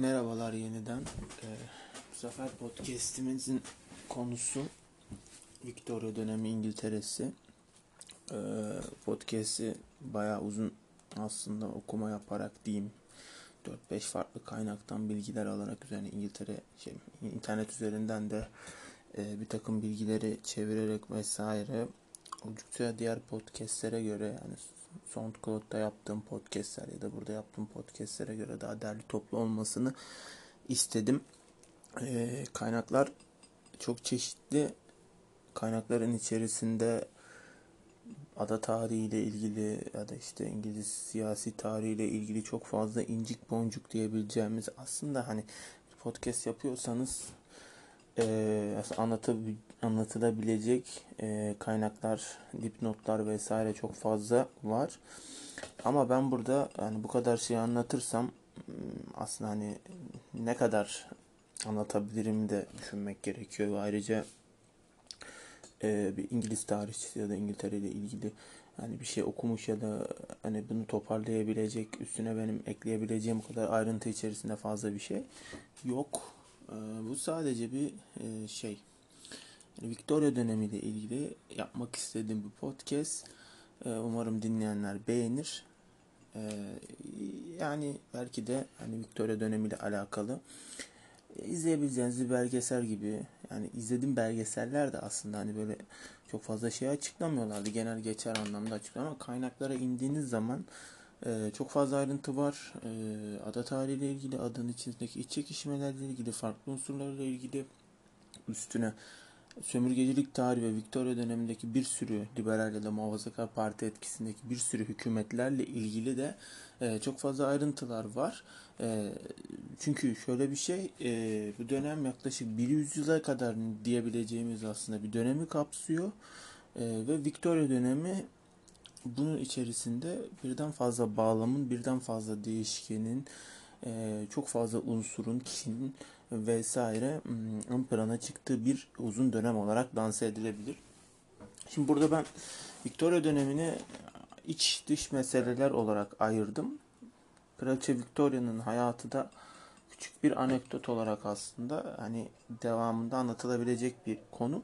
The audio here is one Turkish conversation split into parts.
Merhabalar yeniden. Ee, bu sefer podcast'imizin konusu Victoria dönemi İngiltere'si. Ee, podcast'i bayağı uzun aslında okuma yaparak diyeyim. 4-5 farklı kaynaktan bilgiler alarak üzerine İngiltere şey, internet üzerinden de e, bir takım bilgileri çevirerek vesaire oldukça diğer podcastlere göre yani SoundCloud'da yaptığım podcastler ya da burada yaptığım podcastlere göre daha derli toplu olmasını istedim. Ee, kaynaklar çok çeşitli. Kaynakların içerisinde ada tarihiyle ilgili ya da işte İngiliz siyasi tarihiyle ilgili çok fazla incik boncuk diyebileceğimiz aslında hani podcast yapıyorsanız e, anlatı, anlatılabilecek e, kaynaklar, dipnotlar vesaire çok fazla var. Ama ben burada yani bu kadar şey anlatırsam hmm, aslında hani ne kadar anlatabilirim de düşünmek gerekiyor. Ayrıca e, bir İngiliz tarihçisi ya da İngiltere ile ilgili yani bir şey okumuş ya da hani bunu toparlayabilecek, üstüne benim ekleyebileceğim kadar ayrıntı içerisinde fazla bir şey yok. Ee, bu sadece bir e, şey. Victoria dönemiyle ilgili yapmak istediğim bir podcast. Ee, umarım dinleyenler beğenir. Ee, yani belki de hani Victoria dönemiyle alakalı izleyebileceğiniz bir belgesel gibi yani izlediğim belgeseller de aslında hani böyle çok fazla şey açıklamıyorlardı. Genel geçer anlamda açıklıyor ama kaynaklara indiğiniz zaman ee, çok fazla ayrıntı var. Ee, ada tarihiyle ilgili, adanın içindeki iç çekişmelerle ilgili, farklı unsurlarla ilgili üstüne sömürgecilik tarihi ve Victoria dönemindeki bir sürü liberal ya da muhafazakar parti etkisindeki bir sürü hükümetlerle ilgili de e, çok fazla ayrıntılar var. E, çünkü şöyle bir şey, e, bu dönem yaklaşık bir yüzyıla kadar diyebileceğimiz aslında bir dönemi kapsıyor. E, ve Victoria dönemi bunun içerisinde birden fazla bağlamın, birden fazla değişkenin, e, çok fazla unsurun, kişinin vesaire hmm, ön plana çıktığı bir uzun dönem olarak lanse edilebilir. Şimdi burada ben Victoria dönemini iç dış meseleler olarak ayırdım. Kraliçe Victoria'nın hayatı da küçük bir anekdot olarak aslında hani devamında anlatılabilecek bir konu.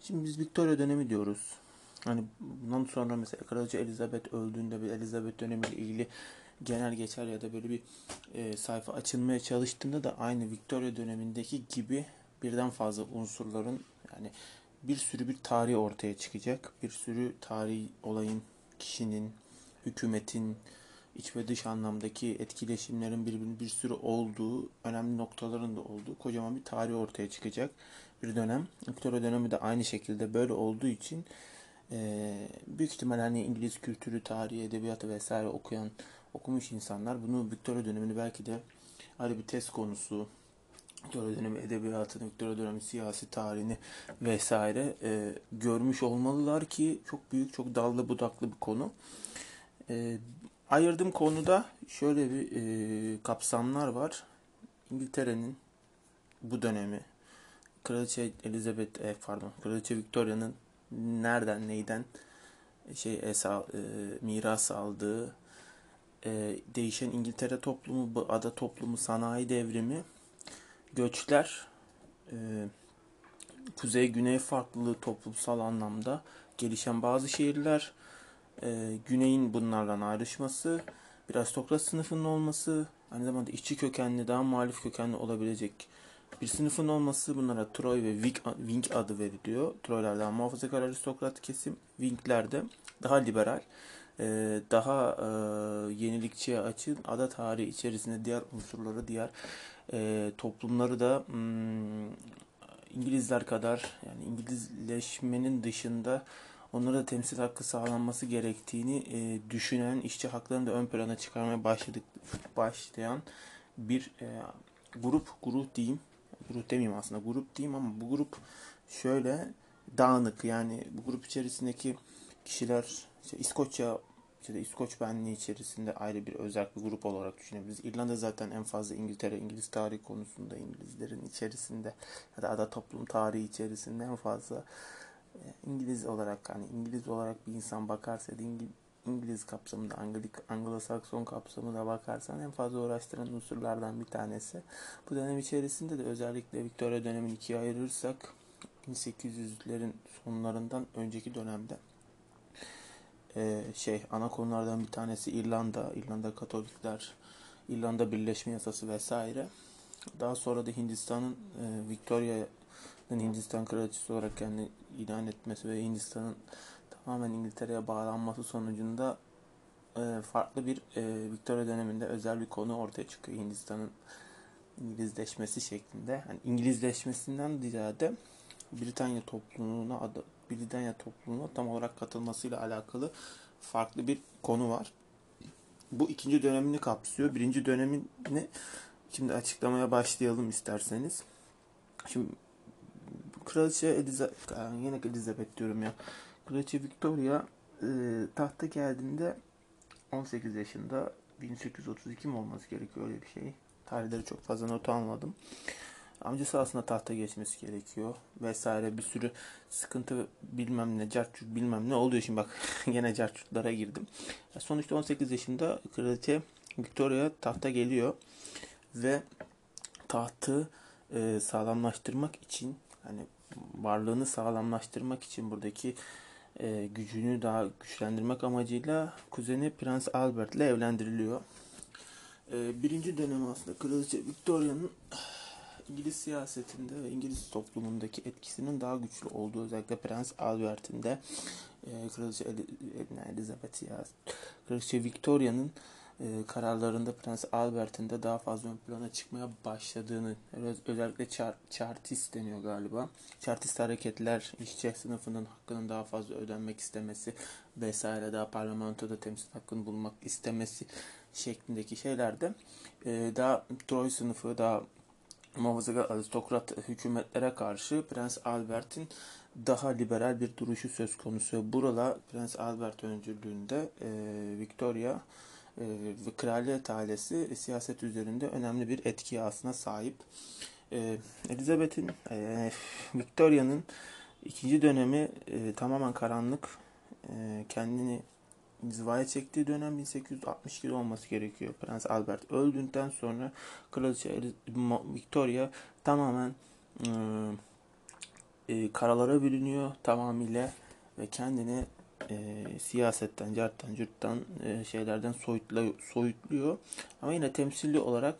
Şimdi biz Victoria dönemi diyoruz. Hani bundan sonra mesela Kraliçe Elizabeth öldüğünde bir Elizabeth dönemiyle ilgili genel geçer ya da böyle bir e, sayfa açılmaya çalıştığında da aynı Victoria dönemindeki gibi birden fazla unsurların yani bir sürü bir tarih ortaya çıkacak. Bir sürü tarih olayın, kişinin, hükümetin, iç ve dış anlamdaki etkileşimlerin birbirinin bir sürü olduğu, önemli noktaların da olduğu kocaman bir tarih ortaya çıkacak bir dönem. Victoria dönemi de aynı şekilde böyle olduğu için e, büyük ihtimal hani İngiliz kültürü, tarihi, edebiyatı vesaire okuyan, okumuş insanlar bunu Victoria dönemini belki de ayrı bir test konusu, Victoria dönemi edebiyatını, Victoria dönemi siyasi tarihini vesaire e, görmüş olmalılar ki çok büyük, çok dallı budaklı bir konu. E, ayırdığım konuda şöyle bir e, kapsamlar var. İngiltere'nin bu dönemi, Kraliçe Elizabeth, e, pardon, Kraliçe Victoria'nın nereden neyden şey esal, e, miras aldığı e, değişen İngiltere toplumu, ada toplumu, sanayi devrimi, göçler, e, kuzey-güney farklılığı toplumsal anlamda gelişen bazı şehirler, e, güneyin bunlardan ayrışması, bir aristokrat sınıfının olması, aynı zamanda işçi kökenli, daha muhalif kökenli olabilecek bir sınıfın olması bunlara Troy ve Wing adı veriliyor. Troylardan muhafazakar aristokrat kesim, Wing'ler de daha liberal, daha e, yenilikçiye açın, ada tarihi içerisinde diğer unsurları, diğer e, toplumları da hmm, İngilizler kadar yani İngilizleşmenin dışında onlara da temsil hakkı sağlanması gerektiğini düşünen, işçi haklarını da ön plana çıkarmaya başladık başlayan bir grup, grup diyeyim. Grup demeyeyim aslında grup diyeyim ama bu grup şöyle dağınık. Yani bu grup içerisindeki kişiler işte İskoçya işte İskoç benliği içerisinde ayrı bir özel bir grup olarak düşünebiliriz. İrlanda zaten en fazla İngiltere, İngiliz tarihi konusunda İngilizlerin içerisinde ya da ada toplum tarihi içerisinde en fazla e, İngiliz olarak hani İngiliz olarak bir insan bakarsa İngiliz kapsamında, Anglik, Anglo-Sakson kapsamında bakarsan en fazla uğraştıran unsurlardan bir tanesi. Bu dönem içerisinde de özellikle Victoria dönemini ikiye ayırırsak 1800'lerin sonlarından önceki dönemde e, şey ana konulardan bir tanesi İrlanda, İrlanda Katolikler, İrlanda Birleşme Yasası vesaire. Daha sonra da Hindistan'ın e, Victoria'nın Hindistan kraliçesi olarak kendini ilan etmesi ve Hindistan'ın tamamen İngiltere'ye bağlanması sonucunda e, farklı bir e, Victoria döneminde özel bir konu ortaya çıkıyor Hindistan'ın İngilizleşmesi şeklinde. Yani İngilizleşmesinden ziyade Britanya topluluğuna Britanya topluluğuna tam olarak katılmasıyla alakalı farklı bir konu var. Bu ikinci dönemini kapsıyor. Birinci dönemini şimdi açıklamaya başlayalım isterseniz. Şimdi Kraliçe Elizabeth, yine Elizabeth diyorum ya. Kraliçe Victoria e, tahta geldiğinde 18 yaşında 1832 mi olması gerekiyor öyle bir şey. Tarihleri çok fazla not almadım. Amcası aslında tahta geçmesi gerekiyor vesaire bir sürü sıkıntı bilmem ne cartçut bilmem ne oluyor şimdi bak gene cartçutlara girdim. Sonuçta 18 yaşında kraliçe Victoria tahta geliyor ve tahtı e, sağlamlaştırmak için hani varlığını sağlamlaştırmak için buradaki e, gücünü daha güçlendirmek amacıyla kuzeni Prens Albert ile evlendiriliyor. E, birinci dönem aslında Kraliçe Victoria'nın İngiliz siyasetinde ve İngiliz toplumundaki etkisinin daha güçlü olduğu özellikle Prens Albert'in de e, Kraliçe Elizabeth ya Kraliçe Victoria'nın e, kararlarında Prens Albert'in de daha fazla ön plana çıkmaya başladığını özellikle char, chartist deniyor galiba. Chartist hareketler işçi sınıfının hakkının daha fazla ödenmek istemesi vesaire daha parlamentoda temsil hakkını bulmak istemesi şeklindeki şeylerde e, daha Troy sınıfı daha muhafazakar aristokrat hükümetlere karşı Prens Albert'in daha liberal bir duruşu söz konusu. Burada Prens Albert öncülüğünde e, Victoria e, ve kraliyet ailesi siyaset üzerinde önemli bir etki aslına sahip. E, Elizabeth'in, e, Victoria'nın ikinci dönemi e, tamamen karanlık. E, kendini inzivaya çektiği dönem 1862 olması gerekiyor. Prens Albert öldükten sonra Kraliçe Victoria tamamen e, e, karalara bürünüyor tamamıyla ve kendini e, siyasetten, carttan, cürttan e, şeylerden soyutluyor, soyutluyor. Ama yine temsilli olarak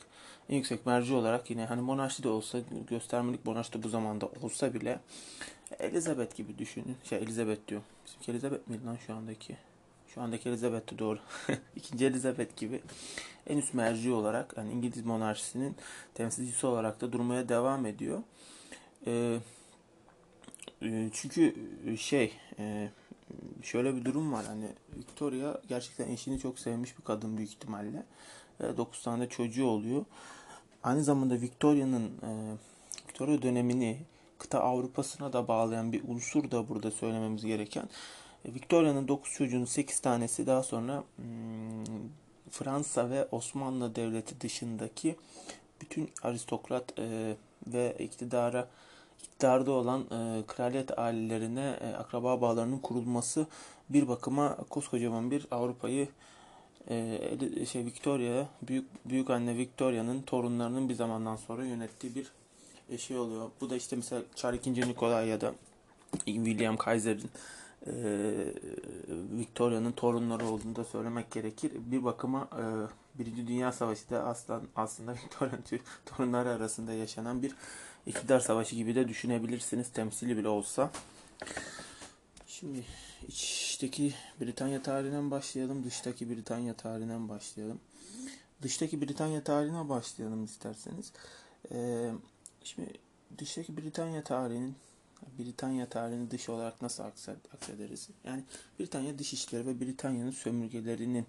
en yüksek merci olarak yine hani monarşi de olsa göstermelik monarşi de bu zamanda olsa bile Elizabeth gibi düşünün. Şey Elizabeth diyor. Bizimki Elizabeth miydi lan şu andaki? Şu andaki Elizabeth doğru. İkinci Elizabeth gibi en üst merci olarak yani İngiliz monarşisinin temsilcisi olarak da durmaya devam ediyor. Ee, e, çünkü şey e, şöyle bir durum var hani Victoria gerçekten eşini çok sevmiş bir kadın büyük ihtimalle. E, 9 tane çocuğu oluyor. Aynı zamanda Victoria'nın e, Victoria dönemini kıta Avrupa'sına da bağlayan bir unsur da burada söylememiz gereken e, Victoria'nın 9 çocuğunun 8 tanesi daha sonra hmm, Fransa ve Osmanlı Devleti dışındaki bütün aristokrat e, ve iktidara iktidarda olan e, kraliyet ailelerine e, akraba bağlarının kurulması bir bakıma koskocaman bir Avrupa'yı e, şey Victoria büyük büyük anne Victoria'nın torunlarının bir zamandan sonra yönettiği bir e, şey oluyor. Bu da işte mesela Charles II. Nikolay ya da William Kaiser'in e, Victoria'nın torunları olduğunu da söylemek gerekir. Bir bakıma e, Birinci Dünya Savaşı da aslan, aslında Victoria'nın torunları arasında yaşanan bir iktidar savaşı gibi de düşünebilirsiniz temsili bile olsa. Şimdi içteki Britanya tarihinden başlayalım, dıştaki Britanya tarihinden başlayalım. Dıştaki Britanya tarihine başlayalım isterseniz. Ee, şimdi dıştaki Britanya tarihinin Britanya tarihini dış olarak nasıl aksederiz? Yani Britanya dış işleri ve Britanya'nın sömürgelerinin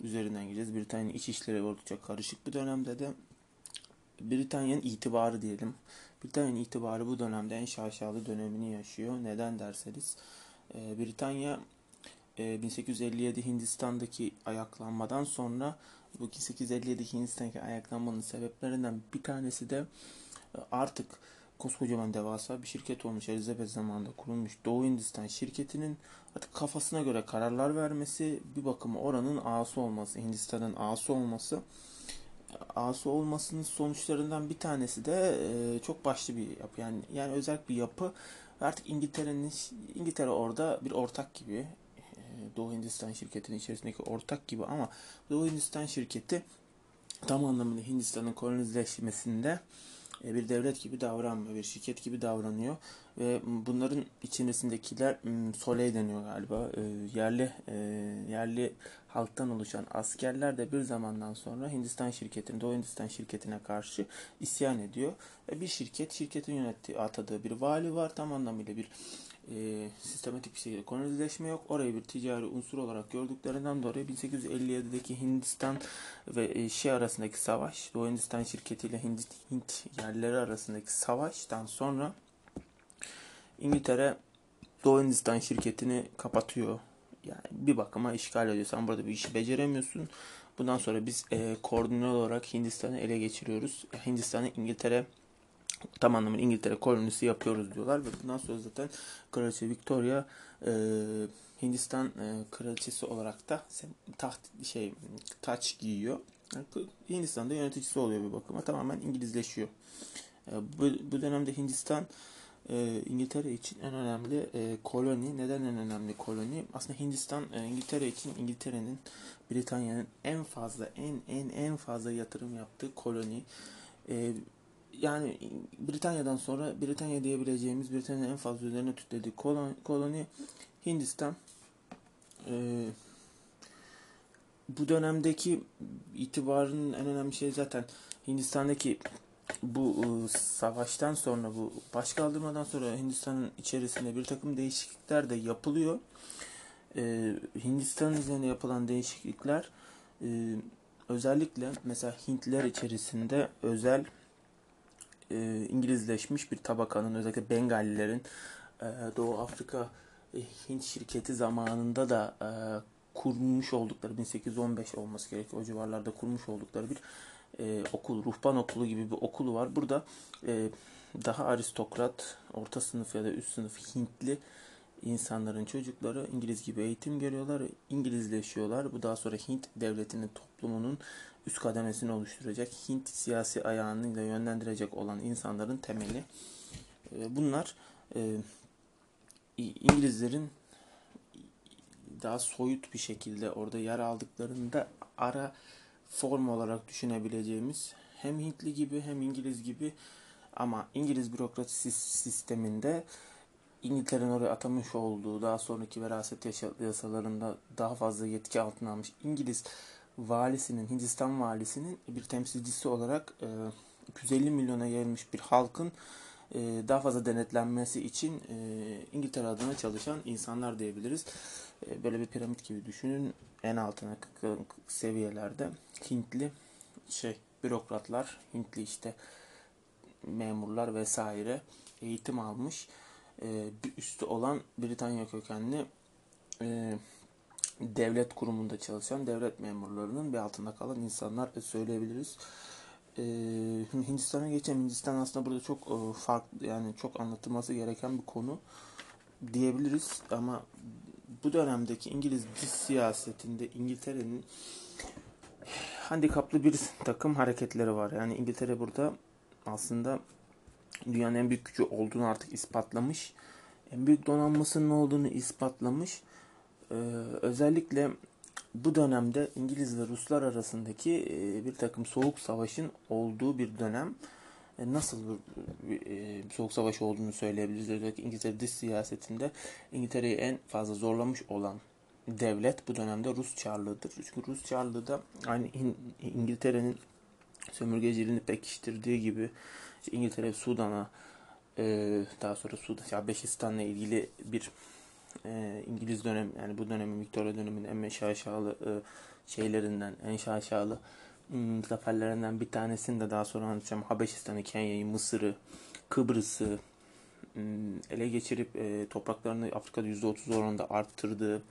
üzerinden gideceğiz. Britanya'nın iç işleri oldukça karışık bir dönemde de Britanya'nın itibarı diyelim. Britanya'nın itibarı bu dönemde en şaşalı dönemini yaşıyor. Neden derseniz e, Britanya e, 1857 Hindistan'daki ayaklanmadan sonra bu 1857 Hindistan'daki ayaklanmanın sebeplerinden bir tanesi de e, artık koskocaman devasa bir şirket olmuş Elizabeth zamanında kurulmuş Doğu Hindistan şirketinin artık kafasına göre kararlar vermesi bir bakıma oranın ağası olması Hindistan'ın ağası olması ağası olmasının sonuçlarından bir tanesi de e, çok başlı bir yapı. Yani yani özel bir yapı. Artık İngiltere'nin İngiltere orada bir ortak gibi e, Doğu Hindistan şirketinin içerisindeki ortak gibi ama Doğu Hindistan şirketi tam anlamıyla Hindistan'ın kolonileşmesinde bir devlet gibi davranmıyor, bir şirket gibi davranıyor ve bunların içerisindekiler Soley deniyor galiba e, yerli e, yerli halktan oluşan askerler de bir zamandan sonra Hindistan şirketine, Doğu Hindistan şirketine karşı isyan ediyor. Bir şirket, şirketin yönettiği, atadığı bir vali var. Tam anlamıyla bir e, sistematik bir şekilde kolonileşme yok. Orayı bir ticari unsur olarak gördüklerinden dolayı 1857'deki Hindistan ve e, şey arasındaki savaş, Doğu Hindistan şirketiyle Hint, Hint yerleri arasındaki savaştan sonra İngiltere Doğu Hindistan şirketini kapatıyor. Yani bir bakıma işgal ediyor. Sen burada bir işi beceremiyorsun. Bundan sonra biz e, koordinal olarak Hindistan'ı ele geçiriyoruz. Hindistan'ı İngiltere tam anlamıyla İngiltere kolonisi yapıyoruz diyorlar ve bundan sonra zaten Kraliçe Victoria e, Hindistan e, kraliçesi olarak da taht şey taç giyiyor. Hindistan'da yöneticisi oluyor bir bakıma. Tamamen İngilizleşiyor. E, bu, bu dönemde Hindistan e, İngiltere için en önemli e, koloni. Neden en önemli koloni? Aslında Hindistan e, İngiltere için İngiltere'nin Britanya'nın en fazla en en en fazla yatırım yaptığı koloni. E, yani Britanya'dan sonra Britanya diyebileceğimiz Britanya'nın en fazla üzerine tütlediği koloni, koloni Hindistan. E, bu dönemdeki itibarının en önemli şey zaten Hindistan'daki bu ıı, savaştan sonra bu başkaldırmadan sonra Hindistan'ın içerisinde bir takım değişiklikler de yapılıyor. Ee, Hindistan üzerine yapılan değişiklikler e, özellikle mesela Hintler içerisinde özel e, İngilizleşmiş bir tabakanın özellikle Bengalilerin e, Doğu Afrika e, Hint şirketi zamanında da e, kurmuş oldukları 1815 olması gerekiyor o civarlarda kurmuş oldukları bir e, okul, ruhban okulu gibi bir okulu var. Burada e, daha aristokrat, orta sınıf ya da üst sınıf Hintli insanların çocukları İngiliz gibi eğitim görüyorlar, İngilizleşiyorlar. Bu daha sonra Hint devletinin toplumunun üst kademesini oluşturacak, Hint siyasi ayağını da yönlendirecek olan insanların temeli. E, bunlar e, İngilizlerin daha soyut bir şekilde orada yer aldıklarında ara form olarak düşünebileceğimiz hem Hintli gibi hem İngiliz gibi ama İngiliz bürokrasi sisteminde İngiltere'nin oraya atamış olduğu daha sonraki veraset yasalarında daha fazla yetki altına almış İngiliz valisinin, Hindistan valisinin bir temsilcisi olarak 250 milyona yayılmış bir halkın daha fazla denetlenmesi için İngiltere adına çalışan insanlar diyebiliriz. Böyle bir piramit gibi düşünün. En altına seviyelerde Hintli şey bürokratlar, Hintli işte memurlar vesaire eğitim almış. Bir üstü olan Britanya kökenli devlet kurumunda çalışan devlet memurlarının bir altında kalan insanlar söyleyebiliriz. Hindistan'a geçelim. Hindistan aslında burada çok farklı yani çok anlatılması gereken bir konu diyebiliriz ama bu dönemdeki İngiliz dış siyasetinde İngiltere'nin handikaplı bir takım hareketleri var. Yani İngiltere burada aslında dünyanın en büyük gücü olduğunu artık ispatlamış. En büyük donanmasının olduğunu ispatlamış. Ee, özellikle bu dönemde İngiliz ve Ruslar arasındaki e, bir takım soğuk savaşın olduğu bir dönem. E, nasıl bir e, soğuk savaş olduğunu söyleyebiliriz. Özellikle İngiltere dış siyasetinde İngiltere'yi en fazla zorlamış olan devlet bu dönemde Rus Çarlığı'dır. Çünkü Rus Çarlığı da aynı İngiltere'nin sömürgeciliğini pekiştirdiği gibi işte İngiltere Sudan'a e, daha sonra Sudan, Habeşistan'la ilgili bir İngiliz dönem yani bu dönemin Victoria döneminin en şaşalı şeylerinden en şaşalı Hmm, zaferlerinden bir tanesini de daha sonra anlatacağım. Habeşistan'ı, Kenya'yı, Mısır'ı, Kıbrıs'ı hmm, ele geçirip e, topraklarını Afrika'da %30 oranında arttırdığı,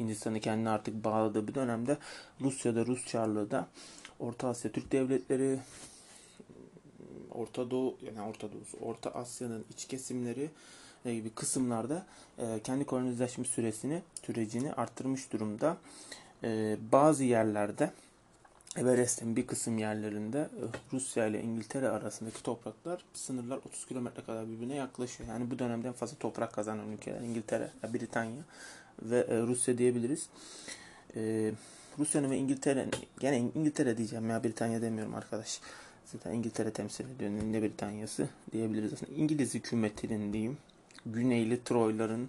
Hindistan'ı kendine artık bağladığı bir dönemde Rusya'da, Rus Çarlığı da Orta Asya Türk devletleri Orta Doğu yani Orta Doğu, Orta Asya'nın iç kesimleri e, gibi kısımlarda e, kendi kolonileşme süresini, sürecini arttırmış durumda. E, bazı yerlerde Everest'in bir kısım yerlerinde e, Rusya ile İngiltere arasındaki topraklar sınırlar 30 kilometre kadar birbirine yaklaşıyor. Yani bu dönemden fazla toprak kazanan ülkeler İngiltere, Britanya ve e, Rusya diyebiliriz. E, Rusya'nın ve İngiltere'nin, gene İngiltere diyeceğim ya Britanya demiyorum arkadaş. Zaten İngiltere temsil ediyor. Ne Britanya'sı diyebiliriz aslında. İngiliz hükümetinin diyeyim. Güneyli Troyların,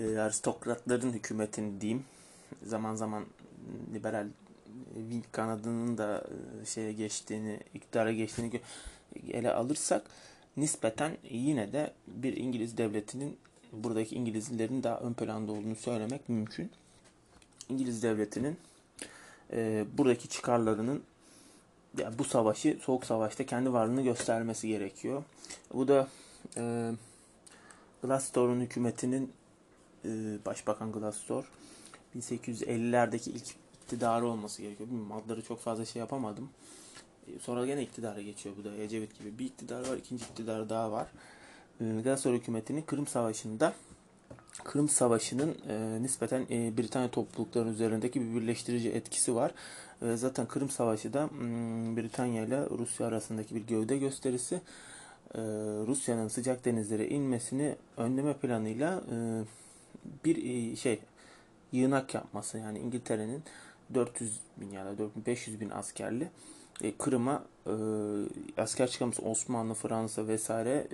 e, aristokratların hükümetini diyeyim. Zaman zaman liberal Wing kanadının da e, şeye geçtiğini, iktidara geçtiğini ele alırsak nispeten yine de bir İngiliz devletinin buradaki İngilizlerin daha ön planda olduğunu söylemek mümkün. İngiliz devletinin e, buradaki çıkarlarının yani bu savaşı soğuk savaşta kendi varlığını göstermesi gerekiyor. Bu da e, Glastor'un hükümetinin e, Başbakan Glastor 1850'lerdeki ilk iktidarı olması gerekiyor. Bilmiyorum adları çok fazla şey yapamadım. E, sonra gene iktidara geçiyor bu da Ecevit gibi. Bir iktidar var, ikinci iktidar daha var. E, Galatasaray hükümetinin Kırım Savaşı'nda Kırım Savaşı'nın e, nispeten e, Britanya toplulukları üzerindeki bir birleştirici etkisi var. E, zaten Kırım Savaşı da m, Britanya ile Rusya arasındaki bir gövde gösterisi. E, Rusya'nın sıcak denizlere inmesini önleme planıyla e, bir e, şey yığınak yapması yani İngiltere'nin 400 bin ya da 500 bin askerli e, Kırım'a asker çıkarması Osmanlı, Fransa vesaire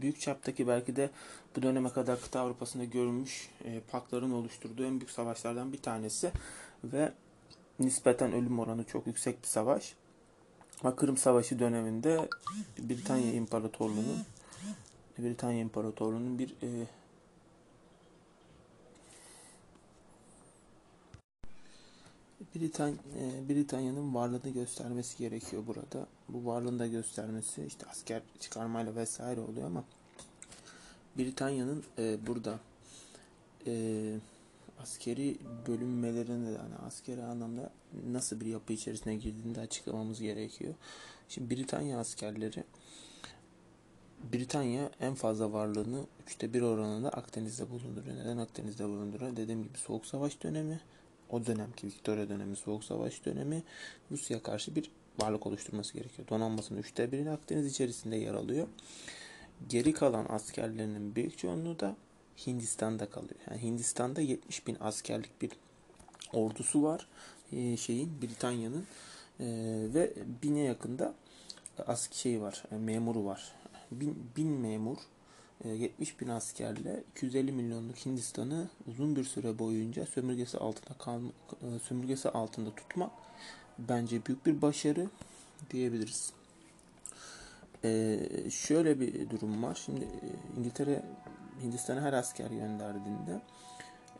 büyük çaptaki belki de bu döneme kadar kıta Avrupa'sında görülmüş e, pakların oluşturduğu en büyük savaşlardan bir tanesi ve nispeten ölüm oranı çok yüksek bir savaş. Kırım Savaşı döneminde Britanya İmparatorluğu'nun Britanya İmparatorluğu'nun bir e, Britan e, Britanya'nın varlığını göstermesi gerekiyor burada. Bu varlığını da göstermesi işte asker çıkarmayla vesaire oluyor ama Britanya'nın e, burada e, askeri bölünmelerinde yani askeri anlamda nasıl bir yapı içerisine girdiğini de açıklamamız gerekiyor. Şimdi Britanya askerleri Britanya en fazla varlığını üçte bir oranında Akdeniz'de bulunduruyor. Neden Akdeniz'de bulunduruyor? Dediğim gibi Soğuk Savaş dönemi o dönemki Victoria dönemi, Soğuk Savaş dönemi Rusya karşı bir varlık oluşturması gerekiyor. Donanmasının üçte birini Akdeniz içerisinde yer alıyor. Geri kalan askerlerinin büyük çoğunluğu da Hindistan'da kalıyor. Yani Hindistan'da 70 bin askerlik bir ordusu var. Ee, şeyin Britanya'nın ee, ve bine yakında ask şey var, e, memuru var. Bin, bin memur 70 ee, bin askerle 250 milyonluk Hindistan'ı uzun bir süre boyunca sömürgesi altında kalma, e, sömürgesi altında tutmak bence büyük bir başarı diyebiliriz. Ee, şöyle bir durum var. Şimdi e, İngiltere Hindistan'a her asker gönderdiğinde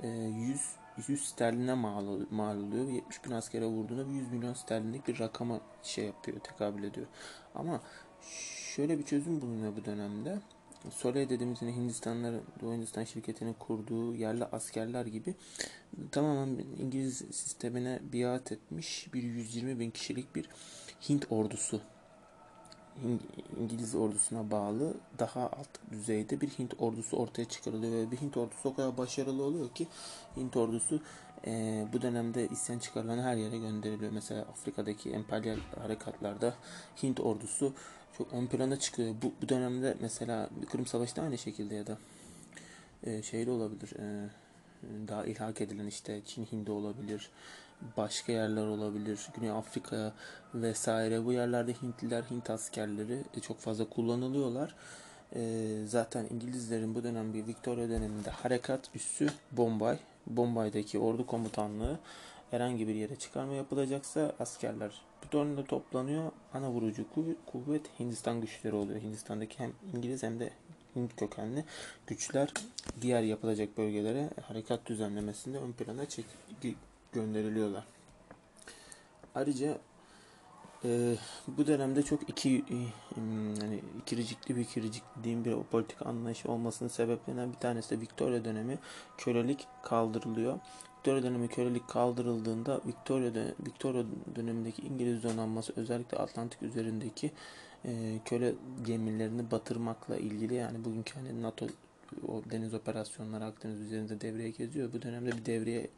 100 e, 100 sterline mal, mal oluyor. 70 bin askere vurduğunda 100 milyon sterlinlik bir rakama şey yapıyor, tekabül ediyor. Ama şöyle bir çözüm bulunuyor bu dönemde. Soleil dediğimiz yine Hindistanların, Doğu Hindistan şirketinin kurduğu yerli askerler gibi tamamen İngiliz sistemine biat etmiş bir 120 bin kişilik bir Hint ordusu İngiliz ordusuna bağlı daha alt düzeyde bir Hint ordusu ortaya çıkarılıyor ve bir Hint ordusu o kadar başarılı oluyor ki Hint ordusu e, bu dönemde isyan çıkarılan her yere gönderiliyor. Mesela Afrika'daki emperyal harekatlarda Hint ordusu çok ön plana çıkıyor. Bu, bu dönemde mesela Kırım Savaşı da aynı şekilde ya da e, şeyde olabilir. E, daha ilhak edilen işte Çin Hindi olabilir. Başka yerler olabilir. Güney Afrika vesaire. Bu yerlerde Hintliler, Hint askerleri e, çok fazla kullanılıyorlar. E, zaten İngilizlerin bu dönem bir Victoria döneminde harekat üssü Bombay. Bombay'daki ordu komutanlığı herhangi bir yere çıkarma yapılacaksa askerler dönemde toplanıyor. Ana vurucu kuvvet Hindistan güçleri oluyor. Hindistan'daki hem İngiliz hem de Hint kökenli güçler diğer yapılacak bölgelere harekat düzenlemesinde ön plana çek gönderiliyorlar. Ayrıca e, bu dönemde çok iki e, yani ikiricikli bir ikiricik dediğim bir politik anlayış olmasının sebeplerinden bir tanesi de Victoria dönemi kölelik kaldırılıyor. Victoria dönemi kölelik kaldırıldığında Victoria, Victoria dönemindeki İngiliz donanması özellikle Atlantik üzerindeki e, köle gemilerini batırmakla ilgili yani bugünkü hani NATO o deniz operasyonları Akdeniz üzerinde devreye geziyor. Bu dönemde bir devreye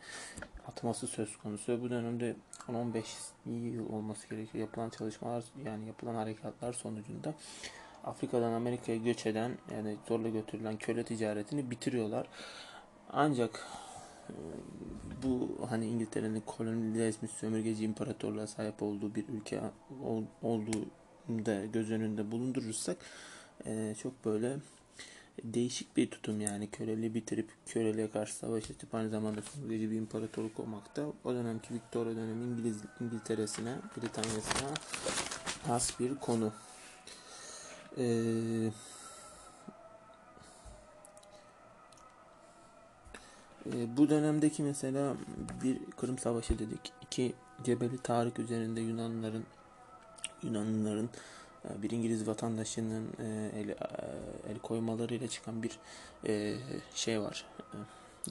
atması söz konusu. Bu dönemde 10-15 yıl olması gerekiyor. Yapılan çalışmalar yani yapılan harekatlar sonucunda Afrika'dan Amerika'ya göç eden yani zorla götürülen köle ticaretini bitiriyorlar. Ancak e, bu hani İngiltere'nin kolonileşmiş sömürgeci imparatorluğa sahip olduğu bir ülke olduğu da göz önünde bulundurursak e, çok böyle değişik bir tutum yani köleliği bitirip köleliğe karşı savaş açıp aynı zamanda sömürgeci bir imparatorluk olmakta. O dönemki Victoria dönemi İngiliz İngiltere'sine, Britanya'sına has bir konu. Ee, e, bu dönemdeki mesela bir Kırım Savaşı dedik. iki Cebeli Tarık üzerinde Yunanlıların Yunanlıların bir İngiliz vatandaşının e, el, e, el koymalarıyla çıkan bir şey var.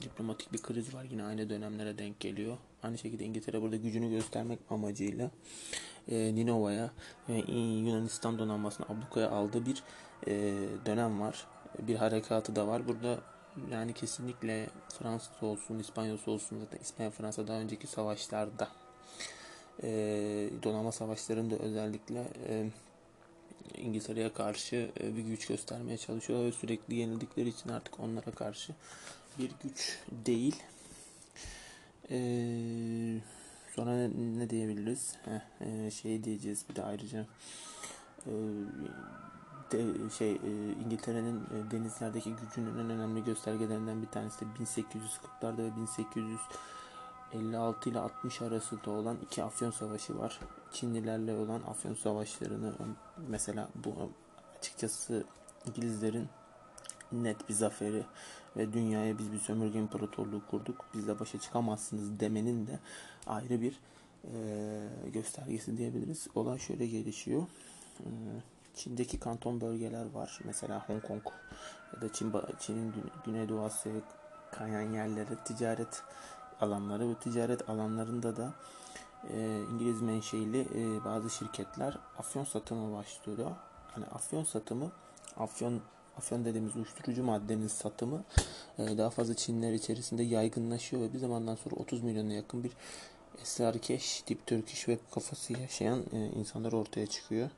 Diplomatik bir kriz var. Yine aynı dönemlere denk geliyor. Aynı şekilde İngiltere burada gücünü göstermek amacıyla Ninova'ya Yunanistan donanmasını ablukaya aldığı bir dönem var. Bir harekatı da var. Burada yani kesinlikle Fransız olsun, İspanyol olsun zaten İspanya Fransa daha önceki savaşlarda e, donanma savaşlarında özellikle e, İngiltere'ye karşı e, bir güç göstermeye çalışıyorlar ve sürekli yenildikleri için artık onlara karşı bir güç değil. E, sonra ne, ne diyebiliriz? Heh, e, şey diyeceğiz bir de ayrıca e, de, şey İngiltere'nin denizlerdeki gücünün en önemli göstergelerinden bir tanesi de 1840'larda ve 1800 56 ile 60 arasında olan iki Afyon Savaşı var. Çinlilerle olan Afyon Savaşlarını mesela bu açıkçası İngilizlerin net bir zaferi ve dünyaya biz bir sömürge imparatorluğu kurduk. Bizle başa çıkamazsınız demenin de ayrı bir e, göstergesi diyebiliriz. Olay şöyle gelişiyor. E, Çin'deki kanton bölgeler var. Mesela Hong Kong ya da Çin, Çin'in Güneydoğu Asya'ya kayan yerlere ticaret alanları ve ticaret alanlarında da e, İngiliz menşeili e, bazı şirketler afyon satımı başlıyor. Hani afyon satımı, afyon afyon dediğimiz uyuşturucu maddenin satımı e, daha fazla Çinler içerisinde yaygınlaşıyor ve bir zamandan sonra 30 milyona yakın bir esrarkeş, dip Turkish ve kafası yaşayan e, insanlar ortaya çıkıyor.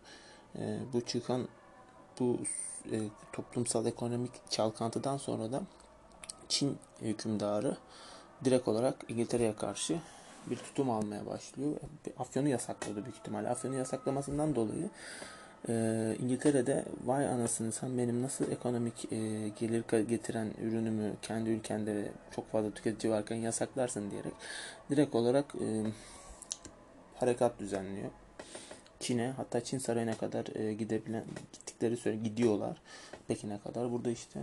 E, bu çıkan bu e, toplumsal ekonomik çalkantıdan sonra da Çin hükümdarı direkt olarak İngiltere'ye karşı bir tutum almaya başlıyor. Afyon'u yasakladı büyük ihtimalle. Afyon'u yasaklamasından dolayı e, İngiltere'de vay anasını sen benim nasıl ekonomik e, gelir getiren ürünümü kendi ülkende çok fazla tüketici varken yasaklarsın diyerek direkt olarak e, harekat düzenliyor. Çin'e hatta Çin sarayına kadar e, gidebilen gittikleri süre gidiyorlar. Pekin'e kadar. Burada işte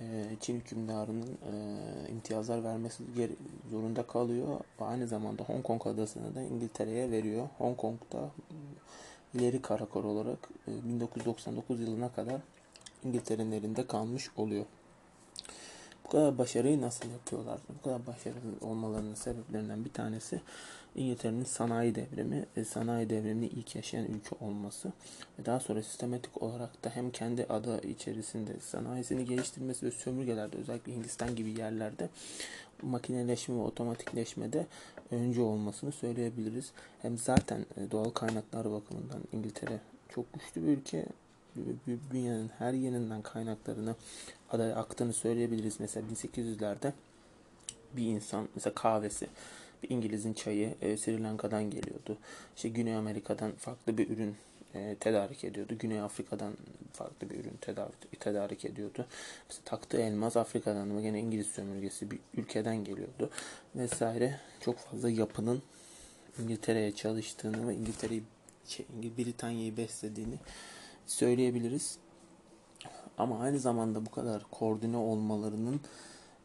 e, Çin hükümdarının e, imtiyazlar vermesi zorunda kalıyor. Aynı zamanda Hong Kong adasını da İngiltere'ye veriyor. Hong Kong'da ileri karakol olarak e, 1999 yılına kadar İngiltere'nin elinde kalmış oluyor. Bu kadar başarıyı nasıl yapıyorlar? Bu kadar başarılı olmalarının sebeplerinden bir tanesi İngiltere'nin sanayi devrimi, sanayi devrimini ilk yaşayan ülke olması ve daha sonra sistematik olarak da hem kendi adı içerisinde sanayisini geliştirmesi ve sömürgelerde özellikle Hindistan gibi yerlerde makineleşme ve otomatikleşmede önce olmasını söyleyebiliriz. Hem zaten e, doğal kaynaklar bakımından İngiltere çok güçlü bir ülke dünyanın her yerinden kaynaklarını adaya aktığını söyleyebiliriz. Mesela 1800'lerde bir insan mesela kahvesi bir İngiliz'in çayı e, Sri Lanka'dan geliyordu. İşte Güney Amerika'dan farklı bir ürün e, tedarik ediyordu. Güney Afrika'dan farklı bir ürün tedarik, tedarik ediyordu. Mesela taktığı elmas Afrika'dan ama gene İngiliz sömürgesi bir ülkeden geliyordu. Vesaire çok fazla yapının İngiltere'ye çalıştığını ve İngiltere'yi şey, Britanya'yı beslediğini söyleyebiliriz. Ama aynı zamanda bu kadar koordine olmalarının